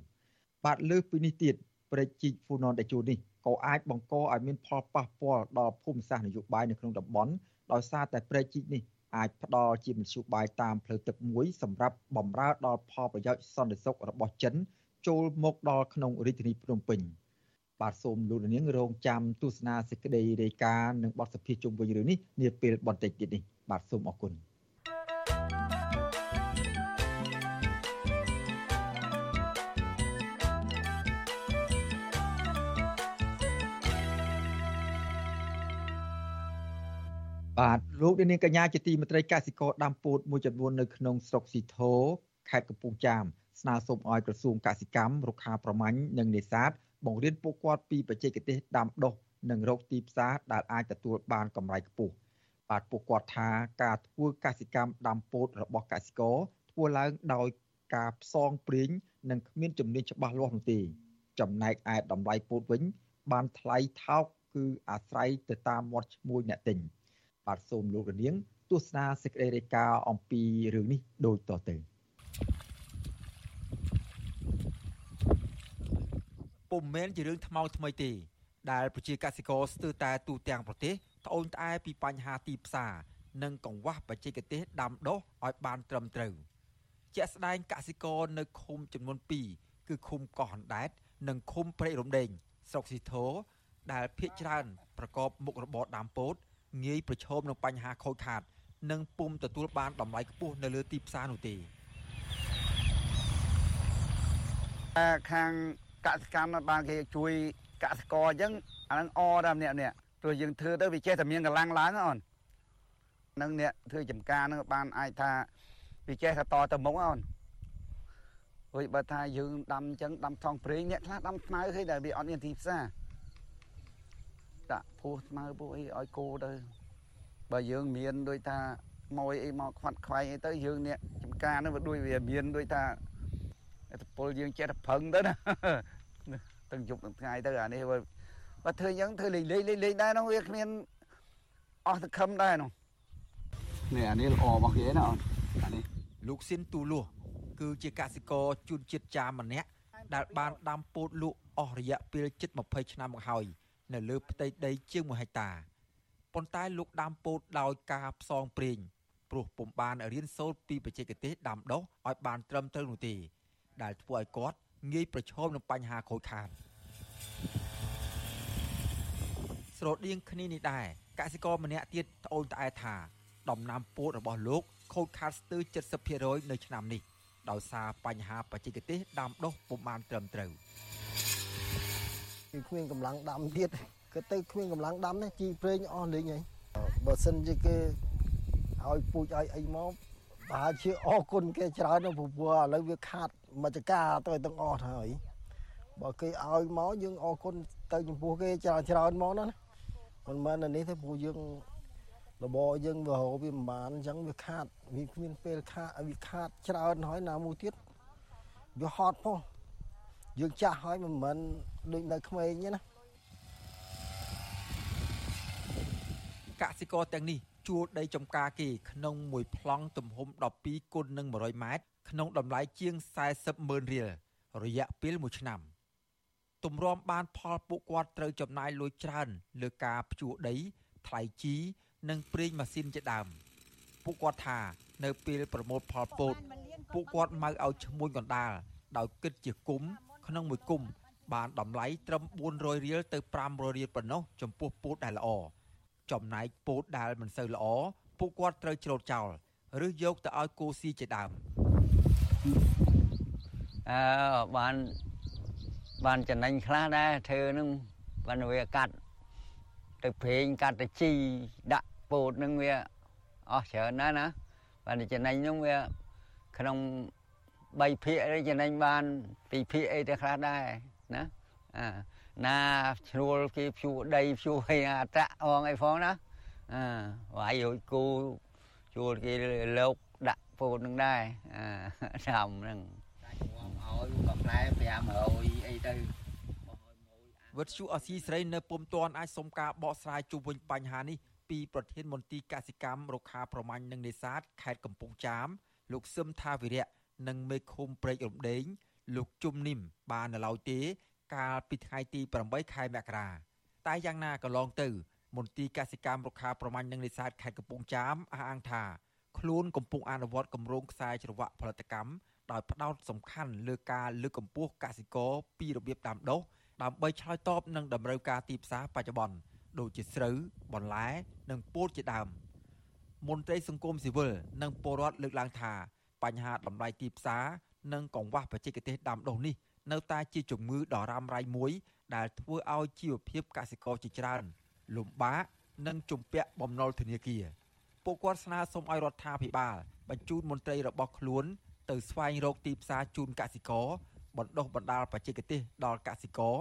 បាទលើសពីនេះទៀតព្រែកជីកហ្វូណនដែលជូរនេះក៏អាចបង្កឲ្យមានផលប៉ះពាល់ដល់ភូមិសាស្ត្រនយោបាយនៅក្នុងតំបន់ដោយសារតែព្រែកជីកនេះអាចផ្ដល់ជាមធ្យោបាយតាមផ្លូវទឹកមួយសម្រាប់បម្រើដល់ផលប្រយោជន៍សន្តិសុខរបស់ចិន ចូលមកដល់ក្នុងរាជធានីភ្នំពេញបាទសូមលោកនាងរងចាំទស្សនាសេចក្តីរាយការណ៍និងបទសភាជុំវិញរឿងនេះនាពេលបន្តិចទៀតនេះបាទសូមអរគុណ បាទលោកនាងកញ្ញាជាទីមេត្រីកសិករដាំពោតមួយចំនួននៅក្នុងស្រុកស៊ីធោខេត្តកំពង់ចាមស្នើសុំឲ្យក្រសួងកសិកម្មរុក្ខាប្រមាញ់និងនេសាទបង្រៀនពួកគាត់ពីបច្ចេកទេសដាំដុះនិងរកទីផ្សារដែលអាចទទួលបានកម្រៃខ្ពស់បាទពួកគាត់ថាការធ្វើកសិកម្មដាំពោតរបស់កសិករធ្វើឡើងដោយការផ្សងព្រៀងនិងគ្មានជំនាញច្បាស់លាស់នោះទេចំណែកឯតម្លៃពោតវិញ បានថ្លៃថោកគឺអាស្រ័យទៅតាមមាត់ឈ្មោះអ្នកទិញ បាទសូមលោករនាងទស្សនាសេចក្តីរាយការណ៍អំពីរឿងនេះដូចតទៅពុំមែនជារឿងថ្មោថ្មីទេដែលប្រជាកសិករស្ទើរតែទូទាំងប្រទេសត្អូញត្អែពីបញ្ហាទីផ្សារនិងកង្វះបច្ចេកទេសដាំដុះឲ្យបានត្រឹមត្រូវជាក់ស្ដែងកសិករនៅឃុំចំនួន2គឺឃុំកោះអណ្ដែត និងឃុំព្រែករំដេងស្រុកស៊ីធោដែលភ ieck ច្រើនប្រកបមុខរបរដាំពោត ងាយប្រឈមនឹងបញ្ហាខូចខាត និងពុំទទួលបានតម្លៃខ្ពស់នៅលើទីផ្សារនោះទេខាងកសិកម្មបានគេជួយកសិករអញ្ចឹងអានឹងអដែរម្នាក់ម្នាក់ព្រោះយើងធ្វើទៅវាចេះតែមានកម្លាំងឡើងអូននឹងអ្នកធ្វើចំការនឹងបានអាចថាវាចេះតែតទៅមុខអូនព្រោះបើថាយើងដាំអញ្ចឹងដាំថងព្រេងអ្នកខ្លះដាំស្មៅឃើញតែវាអត់មានទីផ្សារ ដាក់ភោះស្មៅភោះអីឲ្យគោទៅបើយើងមានដូចថាម៉ួយអីមកខ្វាត់ខ្វាយអីទៅយើងអ្នកចំការនឹងវាដូចវាមានដូចថាអត្តពលយើងចេះតែប្រឹងទៅណាទាំងយប់ទាំងថ្ងៃទៅអានេះបើធ្វើអញ្ចឹងធ្វើលេងលេងលេងដែរនោះវាគ្មានអស់សង្ឃឹមដែរនោះនេះអានេះល្អរបស់គេណាអូនអានេះលោកស៊ីនទូលួសគឺជាកសិករជួនជាតិចាមម្នាក់ដែលបានដាំពោតលក់អស់រយៈពេលជិត20ឆ្នាំមកហើយ នៅលើផ្ទៃដីជាង1ហិកតាប៉ុន្តែលោកដាំពោតដោយការផ្សងព្រេងព្រោះពុំបានរៀនសូត្រពីបច្ចេកទេសដាំដុះឲ្យបានត្រឹមត្រូវនោះទេ ដែលធ្វើឲ្យគាត់ងាយប្រឈមនឹងបញ្ហាខូចខាតស្រដៀងគ្នានេះដែរកសិករម្នាក់ទៀតត្អូញត្អែថា ដំណាំពោតរបស់លោកខូចខាតស្ទើរ70%នៅឆ្នាំនេះដោយសារបញ្ហាបច្ចេកទេសដាំដុះពុំបានត្រឹមត្រូវ គឺគ្មានកម្លាំងដាំទៀតក៏ទៅគ្មានកម្លាំងដាំណាជីប្រេងអស់លេងហើយបើសិនជាគេឲ្យពូជឲ្យអីមកប្រហែលជាអរគុណគេច្រើនព្រោះឥឡូវវាខាតមច្ចការទៅទាំងអស់ហើយបើគេឲ្យមកយើងអរគុណទៅចំពោះគេច្រើនច្រើនមកណាមិនមែននេះទេព្រោះយើងរបរយើងវារកវាមិនបានអញ្ចឹងវាខាតវាគ្មានពេលខាតវាខាតច្រើនហើយណាមួយទៀតវាហត់ផងយើងចាស់ហើយមិនមែន ដូចនៅក្មេងទេណាកសិករទាំងនេះជួលដីចំការគេក្នុងមួយប្លង់ទំហំ12គុណនឹង100ម៉ែត្រក្នុងតម្លៃជាង40ម៉ឺនរៀលរយៈពេល1ឆ្នាំទម្រាំបានផលពួកគាត់ត្រូវចំណាយលុយច្រើន លើការភ្ជួរដីថ្លៃជីនិងប្រេងម៉ាស៊ីនជាដើមពួកគាត់ថា នៅពេលប្រមូលផលពោតពួកគាត់មកឲ្យឈ្មួញកណ្ដាលដោយគិតជាគុំក្នុងមួយគុំ បានតម្លៃត្រឹម400រៀលទៅ500រៀលប៉ុណ្ណោះចំពោះពោតដែលល្អចំណែកពោតដែលមិនសូវល្អពួកគាត់ត្រូវច្រូតចោលឬយកទៅឲ្យគោស៊ីជាដើមអើបានបានចំណេញខ្លះដែរធ្វើនឹងបានវាកាត់ទៅព្រេងកាត់ទៅជីដាក់ពោតនឹងវាអស់ច្រើនណាស់ណាបានចំណេញនឹងវាក្នុង3ភាគចំណេញបាន2ភាគអីទៅខ្លះដែរ ណាអាណាឈ្នួលគេភ្ជួដីភ្ជួអីអតៈអងអីផងណាអើវាយរួចគូជួលគេលោកដាក់ពោតនឹងដែរអាតាមហ្នឹងឲ្យបផ្លែ500អីទៅវិទ្យុអស៊ីស្រីនៅពុំទាន់អាចសុំការបកស្រាយជុំវិញបញ្ហានេះពីប្រធានមន្ទីរកសិកម្មរុក្ខាប្រមាញ់និងនេសាទខេត្តកំពង់ចាមលោកសឹមថាវិរៈនិងមេឃុំព្រែករំដេង លោកជុំនិមបាននៅឡើយទេ កាលពីថ្ងៃទី8ខែមករាតែយ៉ាងណាក៏ឡងទៅ មន្ទីរកសិកម្មរុក្ខាប្រមាញ់និងនេសាទខេត្តកំពង់ចាមអះអាងថាខ្លួនកំពុងអនុវត្តគម្រោងខ្សែច្រវាក់ផលិតកម្មដោយផ្ដោតសំខាន់លើការលើកកម្ពស់កសិករពីរបៀបដាំដុះដើម្បីឆ្លើយតបនឹងតម្រូវការទីផ្សារបច្ចុប្បន្នដូចជាស្រូវបន្លែ និងពោតជាដើមមន្ត្រីសង្គមស៊ីវិលនិងពលរដ្ឋលើកឡើងថា បញ្ហាតម្លៃទីផ្សារ និងកង្វះបច្ចេកទេសដាំដុះនេះនៅតែជាជំងឺដ៏រ៉ាំរ៉ៃមួយដែលធ្វើឲ្យជីវភាពកសិករជាច្រើន លំបាកនិងជំពាក់បំណុលធនាគារពួកគាត់ស្នើសុំឲ្យរដ្ឋាភិបាល បញ្ជូនមន្ត្រីរបស់ខ្លួន ទៅស្វែងរកទីផ្សារជូនកសិករបណ្ដុះបណ្ដាលបច្ចេកទេសដល់កសិករ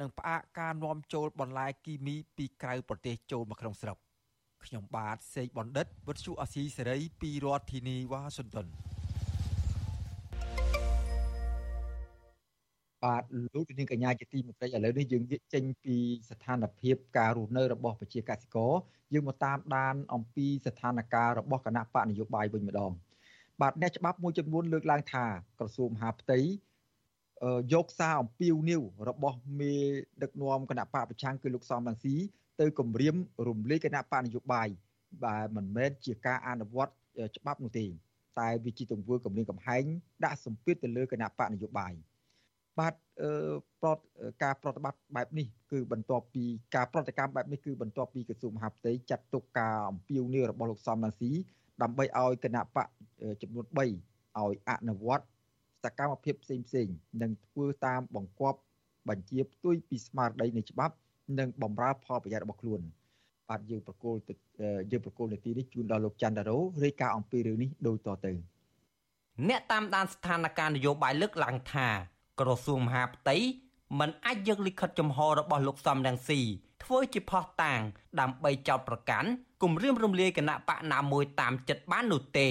និងផ្អាកការនាំចូលបន្លែគីមីពីក្រៅប្រទេសចូលមកក្នុងស្រុកខ្ញុំបាទសេកបណ្ឌិតវុទ្ធុអាស៊ីសេរីពីរដ្ឋធានីវ៉ាស៊ីនតោន បាទលោកនាងកញ្ញាជាទីមេត្រីឥឡូវនេះយើងនិយាយចេញពីស្ថានភាពការរស់នៅរបស់ប្រជាកសិករយើងមកតាមដានអំពីស្ថានភាពរបស់គណៈបកនយោបាយវិញម្ដងបាទអ្នកច្បាប់មួយចំនួនលើកឡើងថាក្រសួងមហាផ្ទៃយកសារអំពាវនាវរបស់មេដឹកនាំគណៈបកប្រឆាំងគឺលោកសំរងស៊ីទៅគម្រាមរំលាយគណៈបកនយោបាយបាទមិនមែនជាការអនុវត្តច្បាប់នោះទេតែវាជាទង្វើគម្រាមកំហែងដាក់សម្ពាធទៅលើគណៈបកនយោបាយ បាទអឺប្រតការប្រតិបត្តិបែបនេះគឺបន្ទាប់ពីការប្រតិកម្មបែបនេះគឺបន្ទាប់ពីក្រសួងមហាផ្ទៃចាត់ទុកការអំពាវនាវរបស់លោកសំរងស៊ីដើម្បីឲ្យគណៈបកចំនួន3ឲ្យអនុវត្តសកម្មភាពផ្សេងផ្សេងនិងធ្វើតាមបង្គាប់បញ្ជាផ្ទុយពីស្មារតីនៃច្បាប់ និងបំរើផលប្រយោជន៍របស់ខ្លួនបាទយើងប្រកូលយើងប្រកូលនាទីនេះជូនដល់លោកច័ន្ទរោរាយការណ៍អំពីរឿងនេះដូចតទៅអ្នកតាមដានស្ថានភាពនយោបាយលើកឡើងថា ក្រសួងមហាផ្ទៃមិនអាចយកលិខិតចំហរបស់លោកសំរងស៊ីធ្វើជាផុសតាង ដើម្បីចោទប្រកាន់គំរាមរំលាយគណៈបកណាមួយតាមចិត្តបាននោះទេ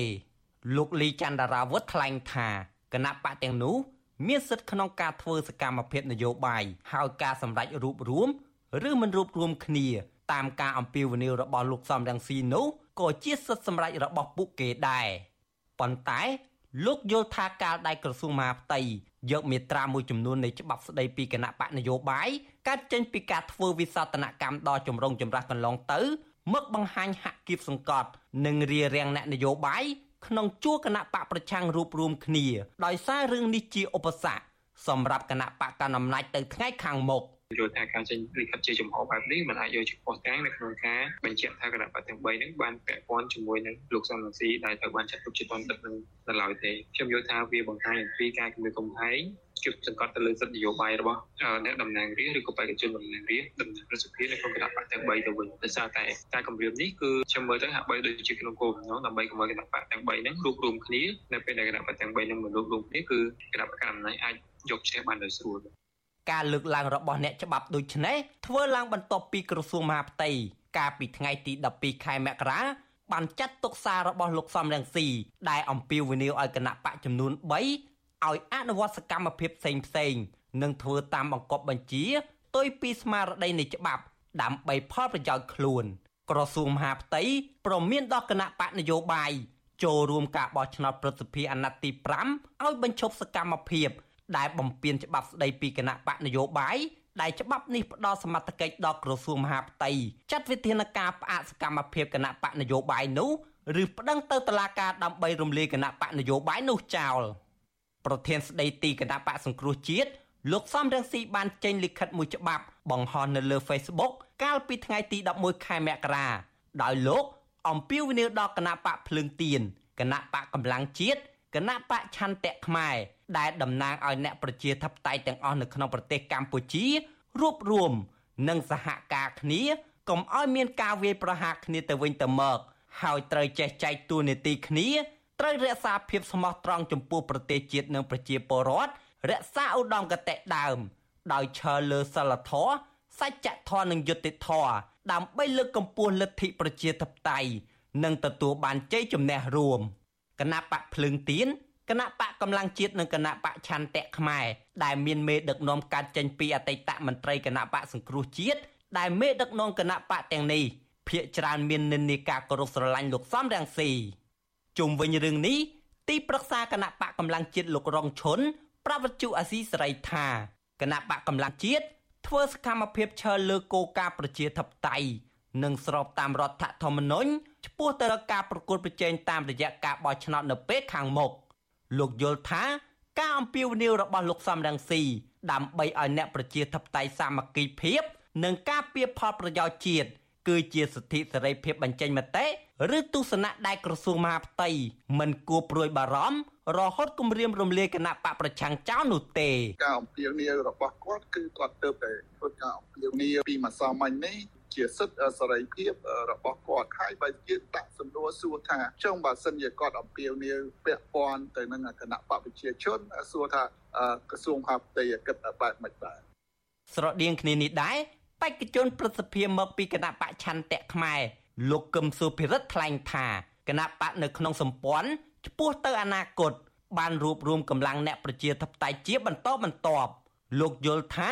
លោកលីច័ន្ទរាវុធថ្លែងថាគណៈបកទាំងនោះមានសិទ្ធិក្នុងការធ្វើសកម្មភាពនយោបាយហើយការសម្រេចរួបរวมឬមិនរួបរวมគ្នាតាមការអំពាវនាវរបស់លោកសំរងស៊ីនោះក៏ជាសិទ្ធិសម្រេចរបស់ពួកគេដែរប៉ុន្តែ លោកយល់ថាកាលដែលក្រសួងមហាផ្ទៃយកមេត្រាមួយចំនួននៃច្បាប់ស្តីពីគណៈបកនយោបាយកាត់ចេញពីការធ្វើវិសោធនកម្មដ៏ចម្រុងចម្រាស់កន្លងទៅមកបង្ហាញហាក់គៀបសង្កត់និងរារាំងអ្នកនយោបាយក្នុងជួរគណៈបកប្រឆាំងរួបរวมគ្នា ដោយសាររឿងនេះជាឧបសគ្គសម្រាប់គណៈបកកណ្ដាលអំណាចទៅថ្ងៃខាងមុខ យល់ថាការចេញលិខិតជាចំហបែបនេះมันអាចយកជាពោះតាំងនៅក្នុងការបញ្ជាក់ថាគណៈបកទាំង3ហ្នឹងបានពាក់ព័ន្ធជាមួយនឹងលោកសំរងស៊ីដែលត្រូវបានចាត់ទុកជាតនដឹកនឹងនៅឡើយទេខ្ញុំយល់ថាវាបង្ហាញអំពីការគម្រាមកំហែងជិបសង្កត់ទៅលើសិទ្ធិនយោបាយរបស់អ្នកតំណាងរាស្ត្រឬក៏បេក្ខជនតំណាងរាស្ត្រតំណាងរដ្ឋសភានៅក្នុងគណៈបកទាំង3ទៅវិញដោយសារតែការគម្រាមនេះគឺខ្ញុំមើលទៅហាក់បីដូចជាក្នុងគោលបំណងដើម្បីកុំឲ្យគណៈបកទាំង3ហ្នឹងរួបរวมគ្នានៅពេលដែលគណៈបកទាំង3ហ្នឹងមិនរួបរวมគ្នាគឺគណៈបកកណ្ដាលអំណាចអាចយកឈ្នះបានដោយស្រួល ការលើកឡើងរបស់អ្នកច្បាប់ដូចនេះធ្វើឡើងបន្ទាប់ពីក្រសួងមហាផ្ទៃកាលពីថ្ងៃទី12ខែមករាបានចាត់ទុកសាររបស់លោកសំរងស៊ីដែលអំពាវនាវឲ្យគណៈបកចំនួន3ឲ្យអនុវត្តសកម្មភាពផ្សេងផ្សេងនិងធ្វើតាមបង្គាប់បញ្ជាទុយពីស្មារតីនៃច្បាប់ ដើម្បីផលប្រយោជន៍ខ្លួន ក្រសួងមហាផ្ទៃប្រមានដល់គណៈបកនយោបាយចូលរួមការបោះឆ្នោតប្រសិទ្ធិអាណត្តិទី5ឲ្យបញ្ឈប់សកម្មភាព ដែលបំពេញច្បាប់ស្តីពីគណៈបកនយោបាយដែលច្បាប់នេះផ្ដល់សមត្ថកិច្ចដល់ក្រសួងមហាផ្ទៃចាត់វិធានការផ្អាកសកម្មភាពគណៈបកនយោបាយនោះឬប្តឹងទៅតុលាការដើម្បីរំលាយគណៈបកនយោបាយនោះចោលប្រធានស្ដីទីគណៈបកសង្គ្រោះជាតិលោកសំរងស៊ីបានចេញលិខិតមួយច្បាប់បង្ហោះនៅលើ Facebook កាលពីថ្ងៃទី11ខែមករាដោយលោកអំពាវនាវដល់គណៈបកភ្លើងទៀនគណៈបកកម្លាំងជាតិគណៈបកឆន្ទៈខ្មែរ ដែលតំណាងឲ្យអ្នកប្រជាធិបតេយ្យទាំងអស់នៅក្នុងប្រទេសកម្ពុជារួបរวมនិងសហការគ្នាកុំឲ្យមានការវាយប្រហារគ្នាទៅវិញទៅមកហើយត្រូវចេះចែកទួនាទីគ្នាត្រូវរក្សាភាពស្មោះត្រង់ចំពោះប្រទេសជាតិនិងប្រជាពលរដ្ឋរក្សាឧត្តមគតិដើម ដោយឈរលើសិលធម៌សច្ចធម៌និងយុត្តិធម៌ដើម្បីលើកកម្ពស់លទ្ធិប្រជាធិបតេយ្យនិងទទួលបានជ័យជំនះរួមគណៈបកភ្លើងទៀន គណៈបកកម្លាំងជាតិនិងគណៈបកឆន្ទៈខ្មែរដែលមានមេដឹកនាំកាត់ចេញពីអតីតមន្ត្រីគណៈបកសង្គ្រោះជាតិដែលមេដឹកនាំគណៈបកទាំងនេះភាកច្រើនមាននិន្នាការគោរពស្រឡាញ់លោកសំរងស៊ីជុំវិញរឿងនេះទីប្រឹក្សាគណៈបកកម្លាំងជាតិលោករងឈុនប្រវត្តិជអាស៊ីសេរីថាគណៈបកកម្លាំងជាតិធ្វើសកម្មភាពឈើលើគោលការណ៍ប្រជាធិបតេយ្យនិងស្របតាមរដ្ឋធម្មនុញ្ញឆ្ពោះទៅរកការប្រកួតប្រជែងតាមរយៈការបោះឆ្នោតនៅពេលខាងមុខ លោកយល់ថាការអំពាវនាវរបស់លោកសំរងស៊ីដើម្បីឲ្យអ្នកប្រជាធិបតេយ្យសាមគ្គីភាពនិងការពៀផលប្រយោជន៍ជាតិគឺជាសិទ្ធិសេរីភាពបញ្ចេញមតិឬទស្សនៈដែលក្រសួងមហាផ្ទៃមិនគួរព្រួយបារម្ភរហូតគំរាមរំលាយគណៈបកប្រឆាំងចោលនោះទេការអំពាវនាវរបស់គាត់គឺគាត់ទៅតែធ្វើការអំពាវនាវពីម្សិលមិញនេះ ជាសិទ្ធិសេរីភាពរបស់គាត់ហើយបើយើងដាក់សំណួរសួរថាចុងបើសិនជាគាត់អំពាវនាវពាក់ព័ន្ធទៅនឹងគណៈបកប្រជាជនសួរថាក្រសួងហាផ្ទៃគិតបែបម៉េចដែរស្រដៀងគ្នានេះដែរបេក្ខជនប្រសិទ្ធភាពមកពីគណៈបកឆន្ទៈខ្មែរលោកកឹមសុភិរិទ្ធថ្លែងថាគណៈបកនៅក្នុងសម្ព័ន្ធឆ្ពោះទៅអនាគតបានរួបរวมកម្លាំងអ្នកប្រជាធិបតេយ្យជាបន្តបន្ទាប់លោកយល់ថា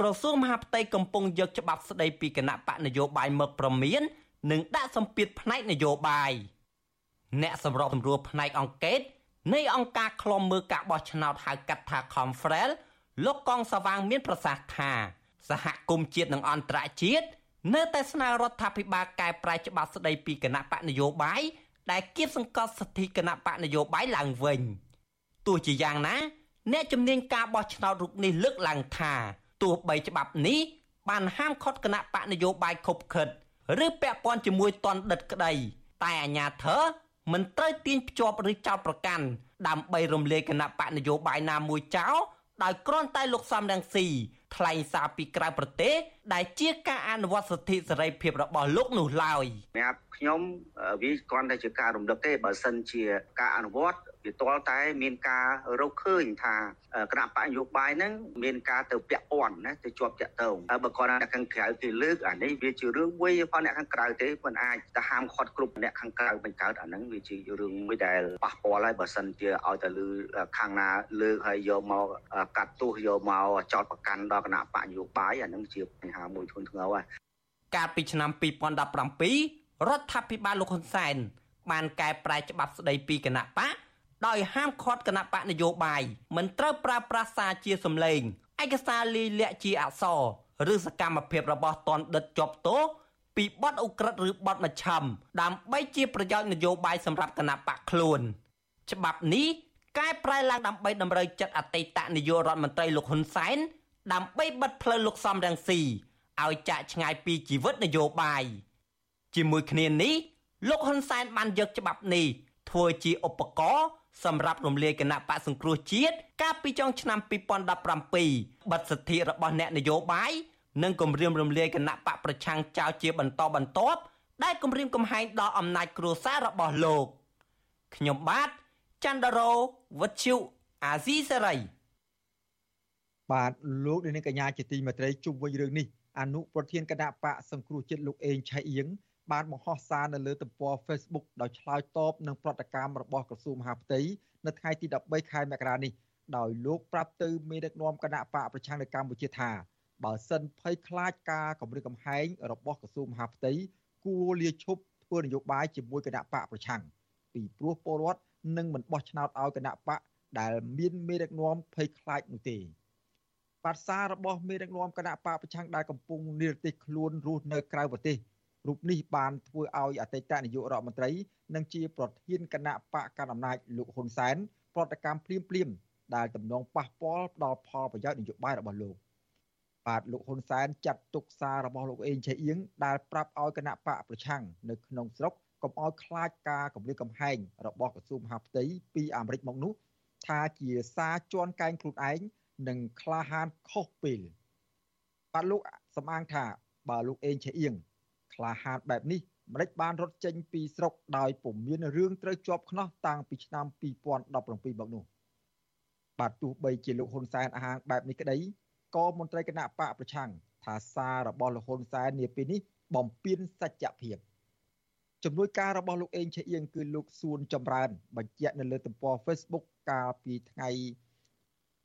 ក្រសួងមហាផ្ទៃកំពុងយកច្បាប់ស្តីពីគណៈបកនយោបាយមកប្រមាននិងដាក់សម្ពាធផ្នែកនយោបាយអ្នកសម្របសម្រួលផ្នែកអង្គការនៃអង្គការឃ្លាំមើលការបោះឆ្នោតហៅកាត់ថា Confrel លោកកងសវាងមានប្រសាសន៍ថាសហគមន៍ជាតិនិងអន្តរជាតិនៅតែស្នើរដ្ឋាភិបាលកែប្រែច្បាប់ស្តីពីគណៈបកនយោបាយដែលគៀបសង្កត់សិទ្ធិគណៈបកនយោបាយឡើងវិញទោះជាយ៉ាងណា អ្នកជំនាញការបោះឆ្នោតរូបនេះលើកឡើងថា ទោះបីច្បាប់នេះបានហាមឃាត់គណៈបកនយោបាយខុបខិតឬពាក់ព័ន្ធជាមួយតនដិតក្តី តែអាញាធរមិនត្រូវទាញភ្ជាប់ឬចោទប្រកាន់ដើម្បីរំលាយគណៈបកនយោបាយណាមួយចោលដោយគ្រាន់តែលោកសំរងស៊ីថ្លែងសារពីក្រៅប្រទេស ដែលជាការអនុវត្តសិទ្ធិសេរីភាពរបស់លោកនោះឡើយសម្រាប់ខ្ញុំវាគ្រាន់តែជាការរំលឹកទេបើសិនជាការអនុវត្ត វាទាល់តែមានការរកឃើញថាគណៈបកនយោបាយហ្នឹងមានការទៅពាក់ព័ន្ធណាទៅជាប់តាក់ទងបើគាត់អ្នកខាងក្រៅគេលើកអានេះវាជារឿងមួយផងអ្នកខាងក្រៅទេមិនអាចទៅហាមឃាត់គ្រប់អ្នកខាងក្រៅបញ្កើតអាហ្នឹងវាជារឿងមួយដែលប៉ះពាល់ហើយបើសិនជាឲ្យតែលើខាងណាលើកហើយយកមកកាត់ទោសយកមកចោតប្រកាន់ដល់គណៈបកនយោបាយអាហ្នឹងជាបញ្ហាមួយធ្ងន់ធ្ងរហើយកាលពីឆ្នាំ2017រដ្ឋាភិបាលលោកហ៊ុនសែនបានកែប្រែច្បាប់ស្ដីពីគណៈបក ដោយហាមឃាត់គណៈបកនយោបាយមិនត្រូវប្រើប្រាស់សារជាសម្លេងឯកសារលីលាក់ជាអក្សរឬសកម្មភាពរបស់តនដិតជាប់ទោសពីបទអ ுக ្រិតឬបទមច្ឆឹមដើម្បីជាប្រយោជន៍នយោបាយសម្រាប់គណៈបកខ្លួន ច្បាប់នេះកែប្រែឡើងដើម្បីតម្រូវចិត្តអតីតនាយករដ្ឋមន្ត្រីលោកហ៊ុនសែនដើម្បីបិទផ្លូវលោកសំរងស៊ីឲ្យចាក់ឆ្ងាយពីជីវិតនយោបាយជាមួយគ្នានេះលោកហ៊ុនសែនបានយកច្បាប់នេះធ្វើជាឧបករណ៍ សម្រាប់រំលាយគណៈបកសង្គ្រោះជាតិកាលពីចុងឆ្នាំ2017បិទសិទ្ធិរបស់អ្នកនយោបាយនិងគម្រាមរំលាយគណៈបកប្រឆាំងចោលជាបន្តបន្ទាប់ដែលគម្រាមកំហែងដល់អំណាចគ្រួសាររបស់លោកខ្ញុំបាទចន្ទរោវុទ្ធុអាស៊ីសេរីបាទលោកនាងកញ្ញាជាទីមេត្រីជុំវិញរឿងនេះអនុប្រធានគណៈបកសង្គ្រោះជាតិលោកអេងឆៃអៀង បានបង្ហោះសារនៅលើទំព័រ Facebook ដោយឆ្លើយតបនឹងប្រតិកម្មរបស់ក្រសួងមហាផ្ទៃនៅថ្ងៃទី13ខែមករានេះដោយលោកប្រាប់ទៅមេដឹកនាំគណៈបកប្រឆាំងនៅកម្ពុជាថាបើសិនភ័យខ្លាចការគម្រិតកំហែងរបស់ក្រសួងមហាផ្ទៃគួរលាឈប់ធ្វើនយោបាយជាមួយគណៈបកប្រឆាំងពីព្រោះពលរដ្ឋនឹងមិនបោះឆ្នោតឲ្យគណៈបកដែលមានមេដឹកនាំភ័យខ្លាចនោះទេបាត់សាររបស់មេដឹកនាំគណៈបកប្រឆាំងដែលកំពុងនិរទេសខ្លួនរស់នៅក្រៅប្រទេស រូបនេះបានធ្វើឲ្យអតីតនាយករដ្ឋមន្ត្រីនិងជាប្រធានគណៈបកកណ្ដាលអំណាចលោកហ៊ុនសែនប្រតិកម្មភ្លាមភ្លាមដែលទំនងប៉ះពាល់ដល់ផលប្រយោជន៍នយោបាយរបស់លោកបាទលោកហ៊ុនសែនចាត់ទុកសាររបស់លោកអេងឆៃអៀងដែលប្រាប់ឲ្យគណៈបកប្រឆាំងនៅក្នុងស្រុកកុំឲ្យខ្លាចការគម្រាមកំហែងរបស់ក្រសួងមហាផ្ទៃពីអាមេរិកមកនោះថាជាសារជន់កែងខ្លួនឯងនិងក្លាហានខុសពេលបាទលោកសំអាងថាបើលោកអេងឆៃអៀង ក្លាហានបែបនេះម្ដេចបានរត់ចេញពីស្រុកដោយពុំមានរឿងត្រូវជាប់ខ្នោះតាំងពីឆ្នាំ2017មកនោះបាទទោះបីជាលោកហ៊ុនសែនអាហាងបែបនេះក្តីក៏មន្ត្រីគណៈបកប្រឆាំងថាសាររបស់លោកហ៊ុនសែននាពេលនេះបំពេញសច្ចភាពជំនួយការរបស់លោកអេងឆេអៀងគឺលោកសួនចម្រើន បញ្ជាក់នៅលើទំព័រ Facebook កាលពីថ្ងៃ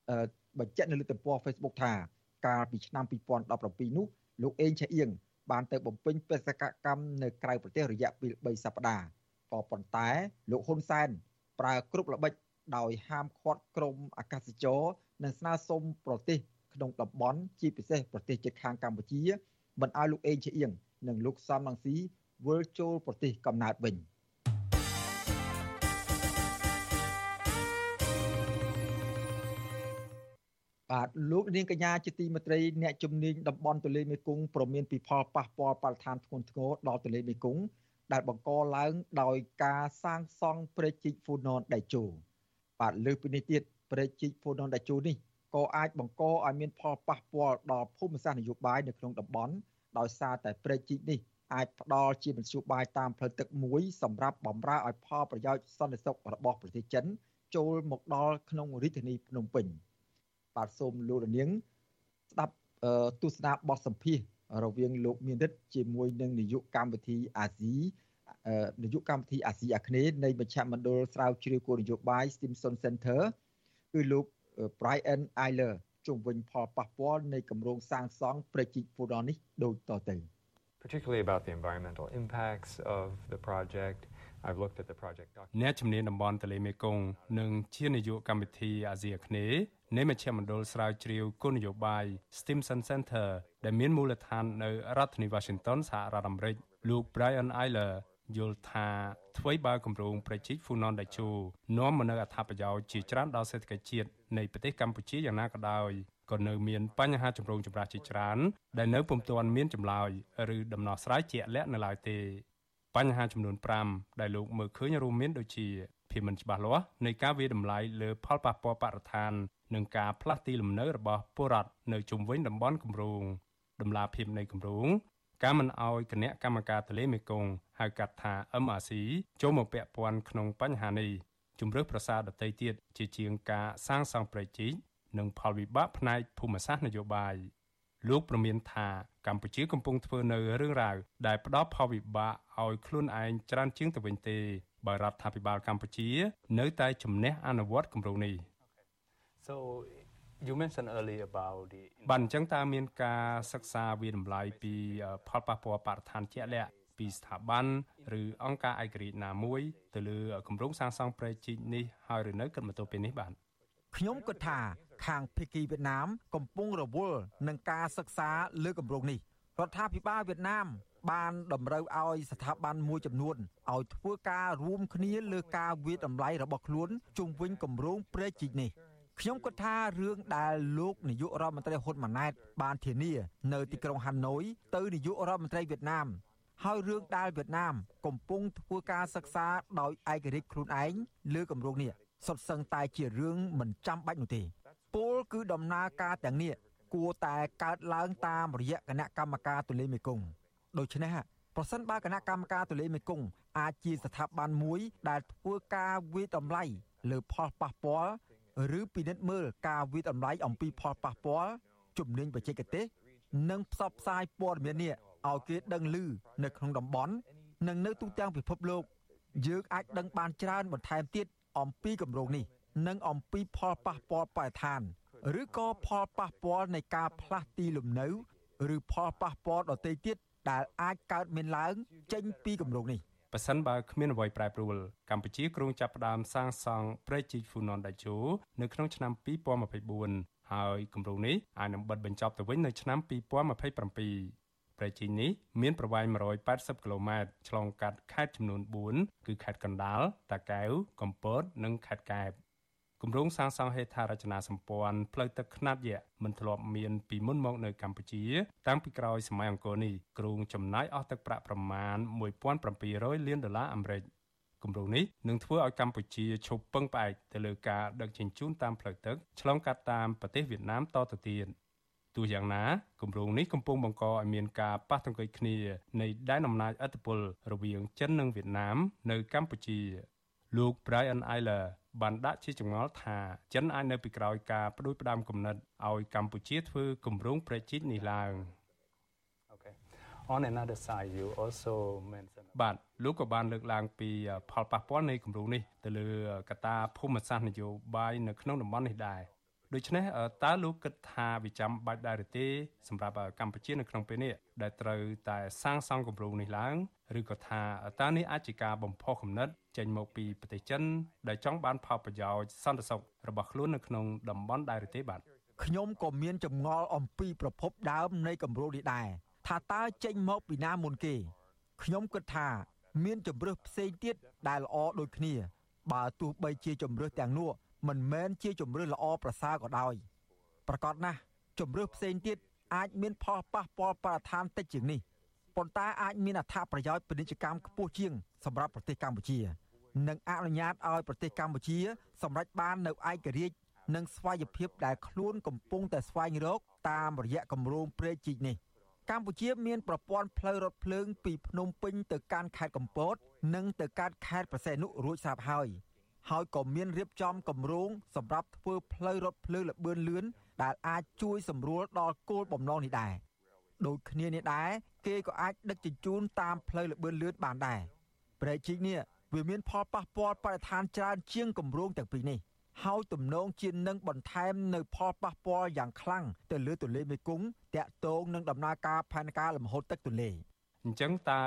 អឺបញ្ជាក់នៅលើទំព័រ Facebook ថា កាលពីឆ្នាំ2017នោះលោកអេងឆេអៀង បានទៅបំពេញបេសកកម្មនៅក្រៅប្រទេសរយៈពេល3សប្តាហ៍ក៏ប៉ុន្តែលោកហ៊ុនសែនប្រើគ្រប់ល្បិចដោយហាមឃាត់ក្រមអាកាសចរនិងស្នើសុំប្រទេសក្នុងតំបន់ជាពិសេសប្រទេសជិតខាងកម្ពុជាមិនឲ្យលោកអេងជាអៀងនិងលោកសំរងស៊ីវិលចូលប្រទេសកំណើតវិញ។ បាទលោកនាងកញ្ញាជាទីមេត្រីអ្នកជំនាញតំបន់ទន្លេមេគង្គប្រមានពីផលប៉ះពាល់បរិស្ថានធ្ងន់ធ្ងរដល់ទន្លេមេគង្គដែលបង្កឡើងដោយការសាងសង់ព្រែកជីកហ្វូណនដៃជោបាទលើពីនេះទៀតព្រែកជីកហ្វូណនដៃជោនេះក៏អាចបង្កឲ្យមានផលប៉ះពាល់ដល់ភូមិសាស្ត្រនយោបាយនៅក្នុងតំបន់ដោយសារតែព្រែកជីកនេះអាចផ្ដល់ជាមធ្យោបាយតាមផ្លូវទឹកមួយសម្រាប់បម្រើឲ្យផលប្រយោជន៍សន្តិសុខរបស់ប្រទេសចិនចូលមកដល់ក្នុងរាជធានីភ្នំពេញ។ បាទសូមលោករនាងស្ដាប់ទស្សនាបទសម្ភាសរវាងលោកមានរិទ្ធជាមួយនឹងនាយកកម្មវិធីអាស៊ីនាយកកម្មវិធីអាស៊ីអាគ្នេយ៍នៃមជ្ឈមណ្ឌលស្រាវជ្រាវគោលនយោបាយ Stimson Center គឺលោក Brian Eiler ជុំវិញផលប៉ះពាល់នៃគម្រោងសាងសង់ព្រែកជីកហ្វូរ៉ននេះដូចតទៅ particularly about the environmental impacts of the project I've looked at the project document អ្នកជំនាញតំបន់ទន្លេមេគង្គនិងជានាយកកម្មវិធីអាស៊ីអាគ្នេយ៍នៃមជ្ឈមណ្ឌលស្រាវជ្រាវគោលនយោបាយ Stimson Center ដែលមានមូលដ្ឋាននៅរដ្ឋធានី Washington សហរដ្ឋអាមេរិកលោក Brian Eiler យល់ថាអ្វីបើគម្រោងប្រជិកហ្វូណនដៃជូនាំមកនូវអត្ថប្រយោជន៍ជាច្រើនដល់សេដ្ឋកិច្ចជាតិនៃប្រទេសកម្ពុជាយ៉ាងណាក៏ដោយក៏នៅមានបញ្ហាចម្រូងចម្រាសជាច្រើន ដែលនៅពុំទាន់មានចម្លើយឬដំណោះស្រាយជាក់លាក់នៅឡើយទេ បញ្ហាចំនួន5ដែលលោកមើលឃើញរួមមានដូចជាភាពមិនច្បាស់លាស់នៃការវាតម្លៃលើផលប៉ះពាល់បរិស្ថាននិងការផ្លាស់ទីលំនៅរបស់ពលរដ្ឋនៅជុំវិញតំបន់គម្រោងដំណាភាពនៃគម្រោងការមិនអោយគណៈកម្មការទន្លេមេគង្គហៅកាត់ថា MRC ចូលមកពាក់ព័ន្ធក្នុងបញ្ហានេះជំរឿសប្រសាទដតីទៀតជាជាងការសាងសង់ប្រជិកនិងផលវិបាកផ្នែកភូមិសាស្ត្រនយោបាយ លោកប្រមានថាកម្ពុជាកំពុងធ្វើនៅរឿងរ៉ាវដែលផ្ដោតផលវិបាកឲ្យខ្លួនឯងច្រើនជាងទៅវិញទេបើរដ្ឋាភិបាលកម្ពុជា នៅតែជំនះអនុវត្តគម្រោងនេះ So you mentioned earlier about the បានអញ្ចឹងតើមានការសិក្សាវិតម្លៃពីផលប៉ះពាល់បរិស្ថានជាក់លាក់ពីស្ថាប័នឬអង្គការឯករាជ្យណាមួយទៅលើគម្រោងសាងសង់ព្រែកជីកនេះហើយឬនៅគិតមកទល់ពេលនេះបាទខ្ញុំគិតថា ខាងភៀកគីវៀតណាម កំពុងរវល់នឹងការសិក្សាលើគម្រោងនេះរដ្ឋាភិបាលវៀតណាម បានតម្រូវឲ្យស្ថាប័នមួយចំនួនឲ្យធ្វើការរួមគ្នាលើការវិតម្លៃរបស់ខ្លួនជុំវិញគម្រោងព្រែកជីកនេះខ្ញុំគិតថារឿងដែលលោកនាយករដ្ឋមន្ត្រីហ៊ុនម៉ាណែត បានធានា នៅទីក្រុងហាណូយទៅនាយករដ្ឋមន្ត្រីវៀតណាមហើយរឿងដែលវៀតណាម កំពុងធ្វើការសិក្សាដោយឯករាជ្យខ្លួនឯងលើគម្រោងនេះសុទ្ធសឹងតែជារឿងមិនចាំបាច់នោះទេ ពលគឺដំណើរការទាំងនេះគួរតែកើតឡើងតាមរយៈគណៈកម្មការទូលេមេគង្គដូច្នេះប្រសិនបើគណៈកម្មការទូលេមេគង្គអាចជាស្ថាប័នមួយដែលធ្វើការវិតម្លៃលើផលប៉ះពាល់ឬពិនិត្យមើលការវិតម្លៃអំពីផលប៉ះពាល់ជំនាញបច្ចេកទេសនិងផ្សព្វផ្សាយព័ត៌មាននេះឲ្យគេដឹងឮនៅក្នុងតំបន់និងនៅទូទាំងពិភពលោកយើងអាចដឹងបានច្រើនបន្ថែមទៀតអំពីគម្រោងនេះ និងអំពីផលប៉ះពាល់បរិស្ថានឬក៏ផលប៉ះពាល់នៃការផ្លាស់ទីលំនៅឬផលប៉ះពាល់ដទៃទៀតដែលអាចកើតមានឡើង ចេញពីគម្រោងនេះប៉ះសិនបើគ្មានអ្វីប្រែប្រួលកម្ពុជាគ្រោងចាប់ផ្ដើមសាងសង់ព្រែកជីកហ្វូណនដាជូនៅក្នុងឆ្នាំ2024ហើយគម្រោងនេះអាចនឹងបិទបញ្ចប់ទៅវិញនៅឆ្នាំ2027ព្រែកជីកនេះមានប្រវែង180គីឡូម៉ែត្រឆ្លងកាត់ខេត្តចំនួន4គឺខេត្តកណ្ដាលតាកែវកំពត និងខេត្តកែប គម្រោងសាងសង់ហេដ្ឋារចនាសម្ព័ន្ធផ្លូវទឹកខ្នាតយក្សមិនធ្លាប់មានពីមុនមកនៅកម្ពុជា តាំងពីក្រោយសម័យអង្គរនេះគ្រោងចំណាយអស់ទឹកប្រាក់ប្រមាណ1700លានដុល្លារអាមេរិកគម្រោងនេះនឹងធ្វើឲ្យកម្ពុជាឈប់ពឹងផ្អែកទៅលើការដឹកជញ្ជូនតាមផ្លូវទឹកឆ្លងកាត់តាមប្រទេសវៀតណាមតទៅទៀតទោះយ៉ាងណាគម្រោងនេះកំពុងបង្កឲ្យមានការប៉ះទង្គិចគ្នានៃដែនអំណាចឥទ្ធិពលរវាងចិននិងវៀតណាមនៅកម្ពុជា លោក Brian Eiler បានដាក់ជាចម្ងល់ថាចិនអាចនៅពីក្រោយការបដិបដាមគំនិតឲ្យកម្ពុជាធ្វើគម្រោងប្រជិតនេះឡើង On another side you also mentioned បាទលោកក៏បានលើកឡើងពីផលប៉ះពាល់នៃគម្រោងនេះទៅលើកត្តាភូមិសាស្ត្រនយោបាយនៅក្នុងតំបន់នេះដែរ ដូច្នេះតើលោកគិតថាវាចាំបាច់ដែរឬទេសម្រាប់កម្ពុជានៅក្នុងពេលនេះដែលត្រូវតែសាងសង់គម្រោងនេះឡើងឬក៏ថាតើនេះអាចជាការបំផុសគំនិតចេញមកពីប្រទេសចិនដែលចង់បានផលប្រយោជន៍សន្តិសុខរបស់ខ្លួននៅក្នុងតំបន់ដែរឬទេបាទខ្ញុំក៏មានចម្ងល់អំពីប្រភពដើមនៃគម្រោងនេះដែរថាតើចេញមកពីណាមុនគេខ្ញុំគិតថា មានជំរើសផ្សេងទៀតដែលល្អដូចគ្នា បើទោះបីជាជំរើសទាំងនោះ មិនមែនជាជំរើសល្អប្រសើរក៏ដោយប្រកបណាស់ជំរើសផ្សេងទៀតអាចមានផលប៉ះពាល់បរិស្ថានតិចជាងនេះប៉ុន្តែអាចមានអត្ថប្រយោជន៍ពាណិជ្ជកម្មខ្ពស់ជាងសម្រាប់ប្រទេសកម្ពុជានិងអនុញ្ញាតឲ្យប្រទេសកម្ពុជា សម្រេចបាននៅឯករាជ្យនិងស្វ័យភាពដែលខ្លួនកំពុងតែស្វែងរកតាមរយៈគម្រោងព្រែកជីកនេះកម្ពុជាមានប្រព័ន្ធផ្លូវរថភ្លើងពីភ្នំពេញទៅកាន់ខេត្តកំពត និងទៅកាន់ខេត្តប្រសេនុរួចស្រាប់ហើយ ហើយក៏មានរៀបចំគម្រោងសម្រាប់ធ្វើផ្លូវរថភ្លើងលបឿនលឿនដែលអាចជួយសម្រួលដល់គោលបំណងនេះដែរដូចគ្នានេះដែរគេក៏អាចដឹកជញ្ជូនតាមផ្លូវលបឿនលឿនបានដែរព្រែកជីកនេះវាមានផលប៉ះពាល់បរិស្ថានច្រើនជាងគម្រោងទាំងពីរនេះហើយទំនងជានឹងបន្ថែមនៅផលប៉ះពាល់យ៉ាងខ្លាំងទៅលើទន្លេមេគង្គតាក់ទងនឹងដំណើរការផែនការលំហូរទឹកទន្លេ អញ្ចឹងតើ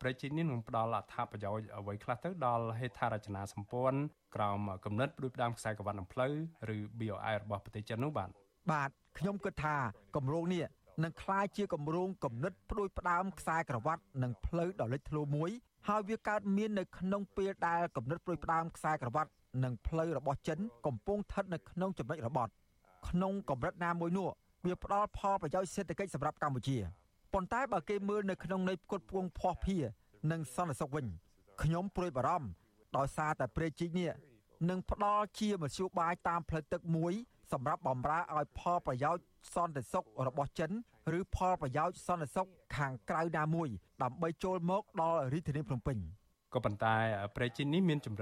ប្រជិញនេះនឹងផ្ដល់អត្ថប្រយោជន៍អ្វីខ្លះទៅដល់ហេដ្ឋារចនាសម្ព័ន្ធក្រោមគំនិតផ្ដួចផ្ដើមខ្សែក្រវ៉ាត់នឹងផ្លូវឬ BOI របស់ប្រទេសចិននោះបាទបាទខ្ញុំគិតថាគម្រោងនេះនឹងក្លាយជាគម្រោងគំនិតផ្ដួចផ្ដើមខ្សែក្រវ៉ាត់និងផ្លូវដ៏លេចធ្លោមួយហើយវាកើតមាននៅក្នុងពេលដែលកំណត់ព្រួយផ្ដើមខ្សែក្រវ៉ាត់និងផ្លូវរបស់ចិនកំពុងស្ថិតនៅក្នុងចំណុចរបត់ក្នុងកម្រិតណាមួយនោះវាផ្ដល់ផលប្រយោជន៍សេដ្ឋកិច្ចសម្រាប់កម្ពុជា ប៉ុន្តែបើគេមើលនៅក្នុងន័យផ្គត់ផ្គង់ភ័ស្តុភារនិងសន្តិសុខវិញខ្ញុំព្រួយបារម្ភដោយសារតែព្រៃជីកនេះនឹងផ្ដល់ជាមធ្យោបាយតាមផ្លូវទឹកមួយសម្រាប់បំរើឲ្យផលប្រយោជន៍សន្តិសុខរបស់ចិនឬផលប្រយោជន៍សន្តិសុខខាងក្រៅណាមួយ ដើម្បីចូលមកដល់រាជធានីភ្នំពេញក៏ប៉ុន្តែប្រេជីននេះមានជំរឿ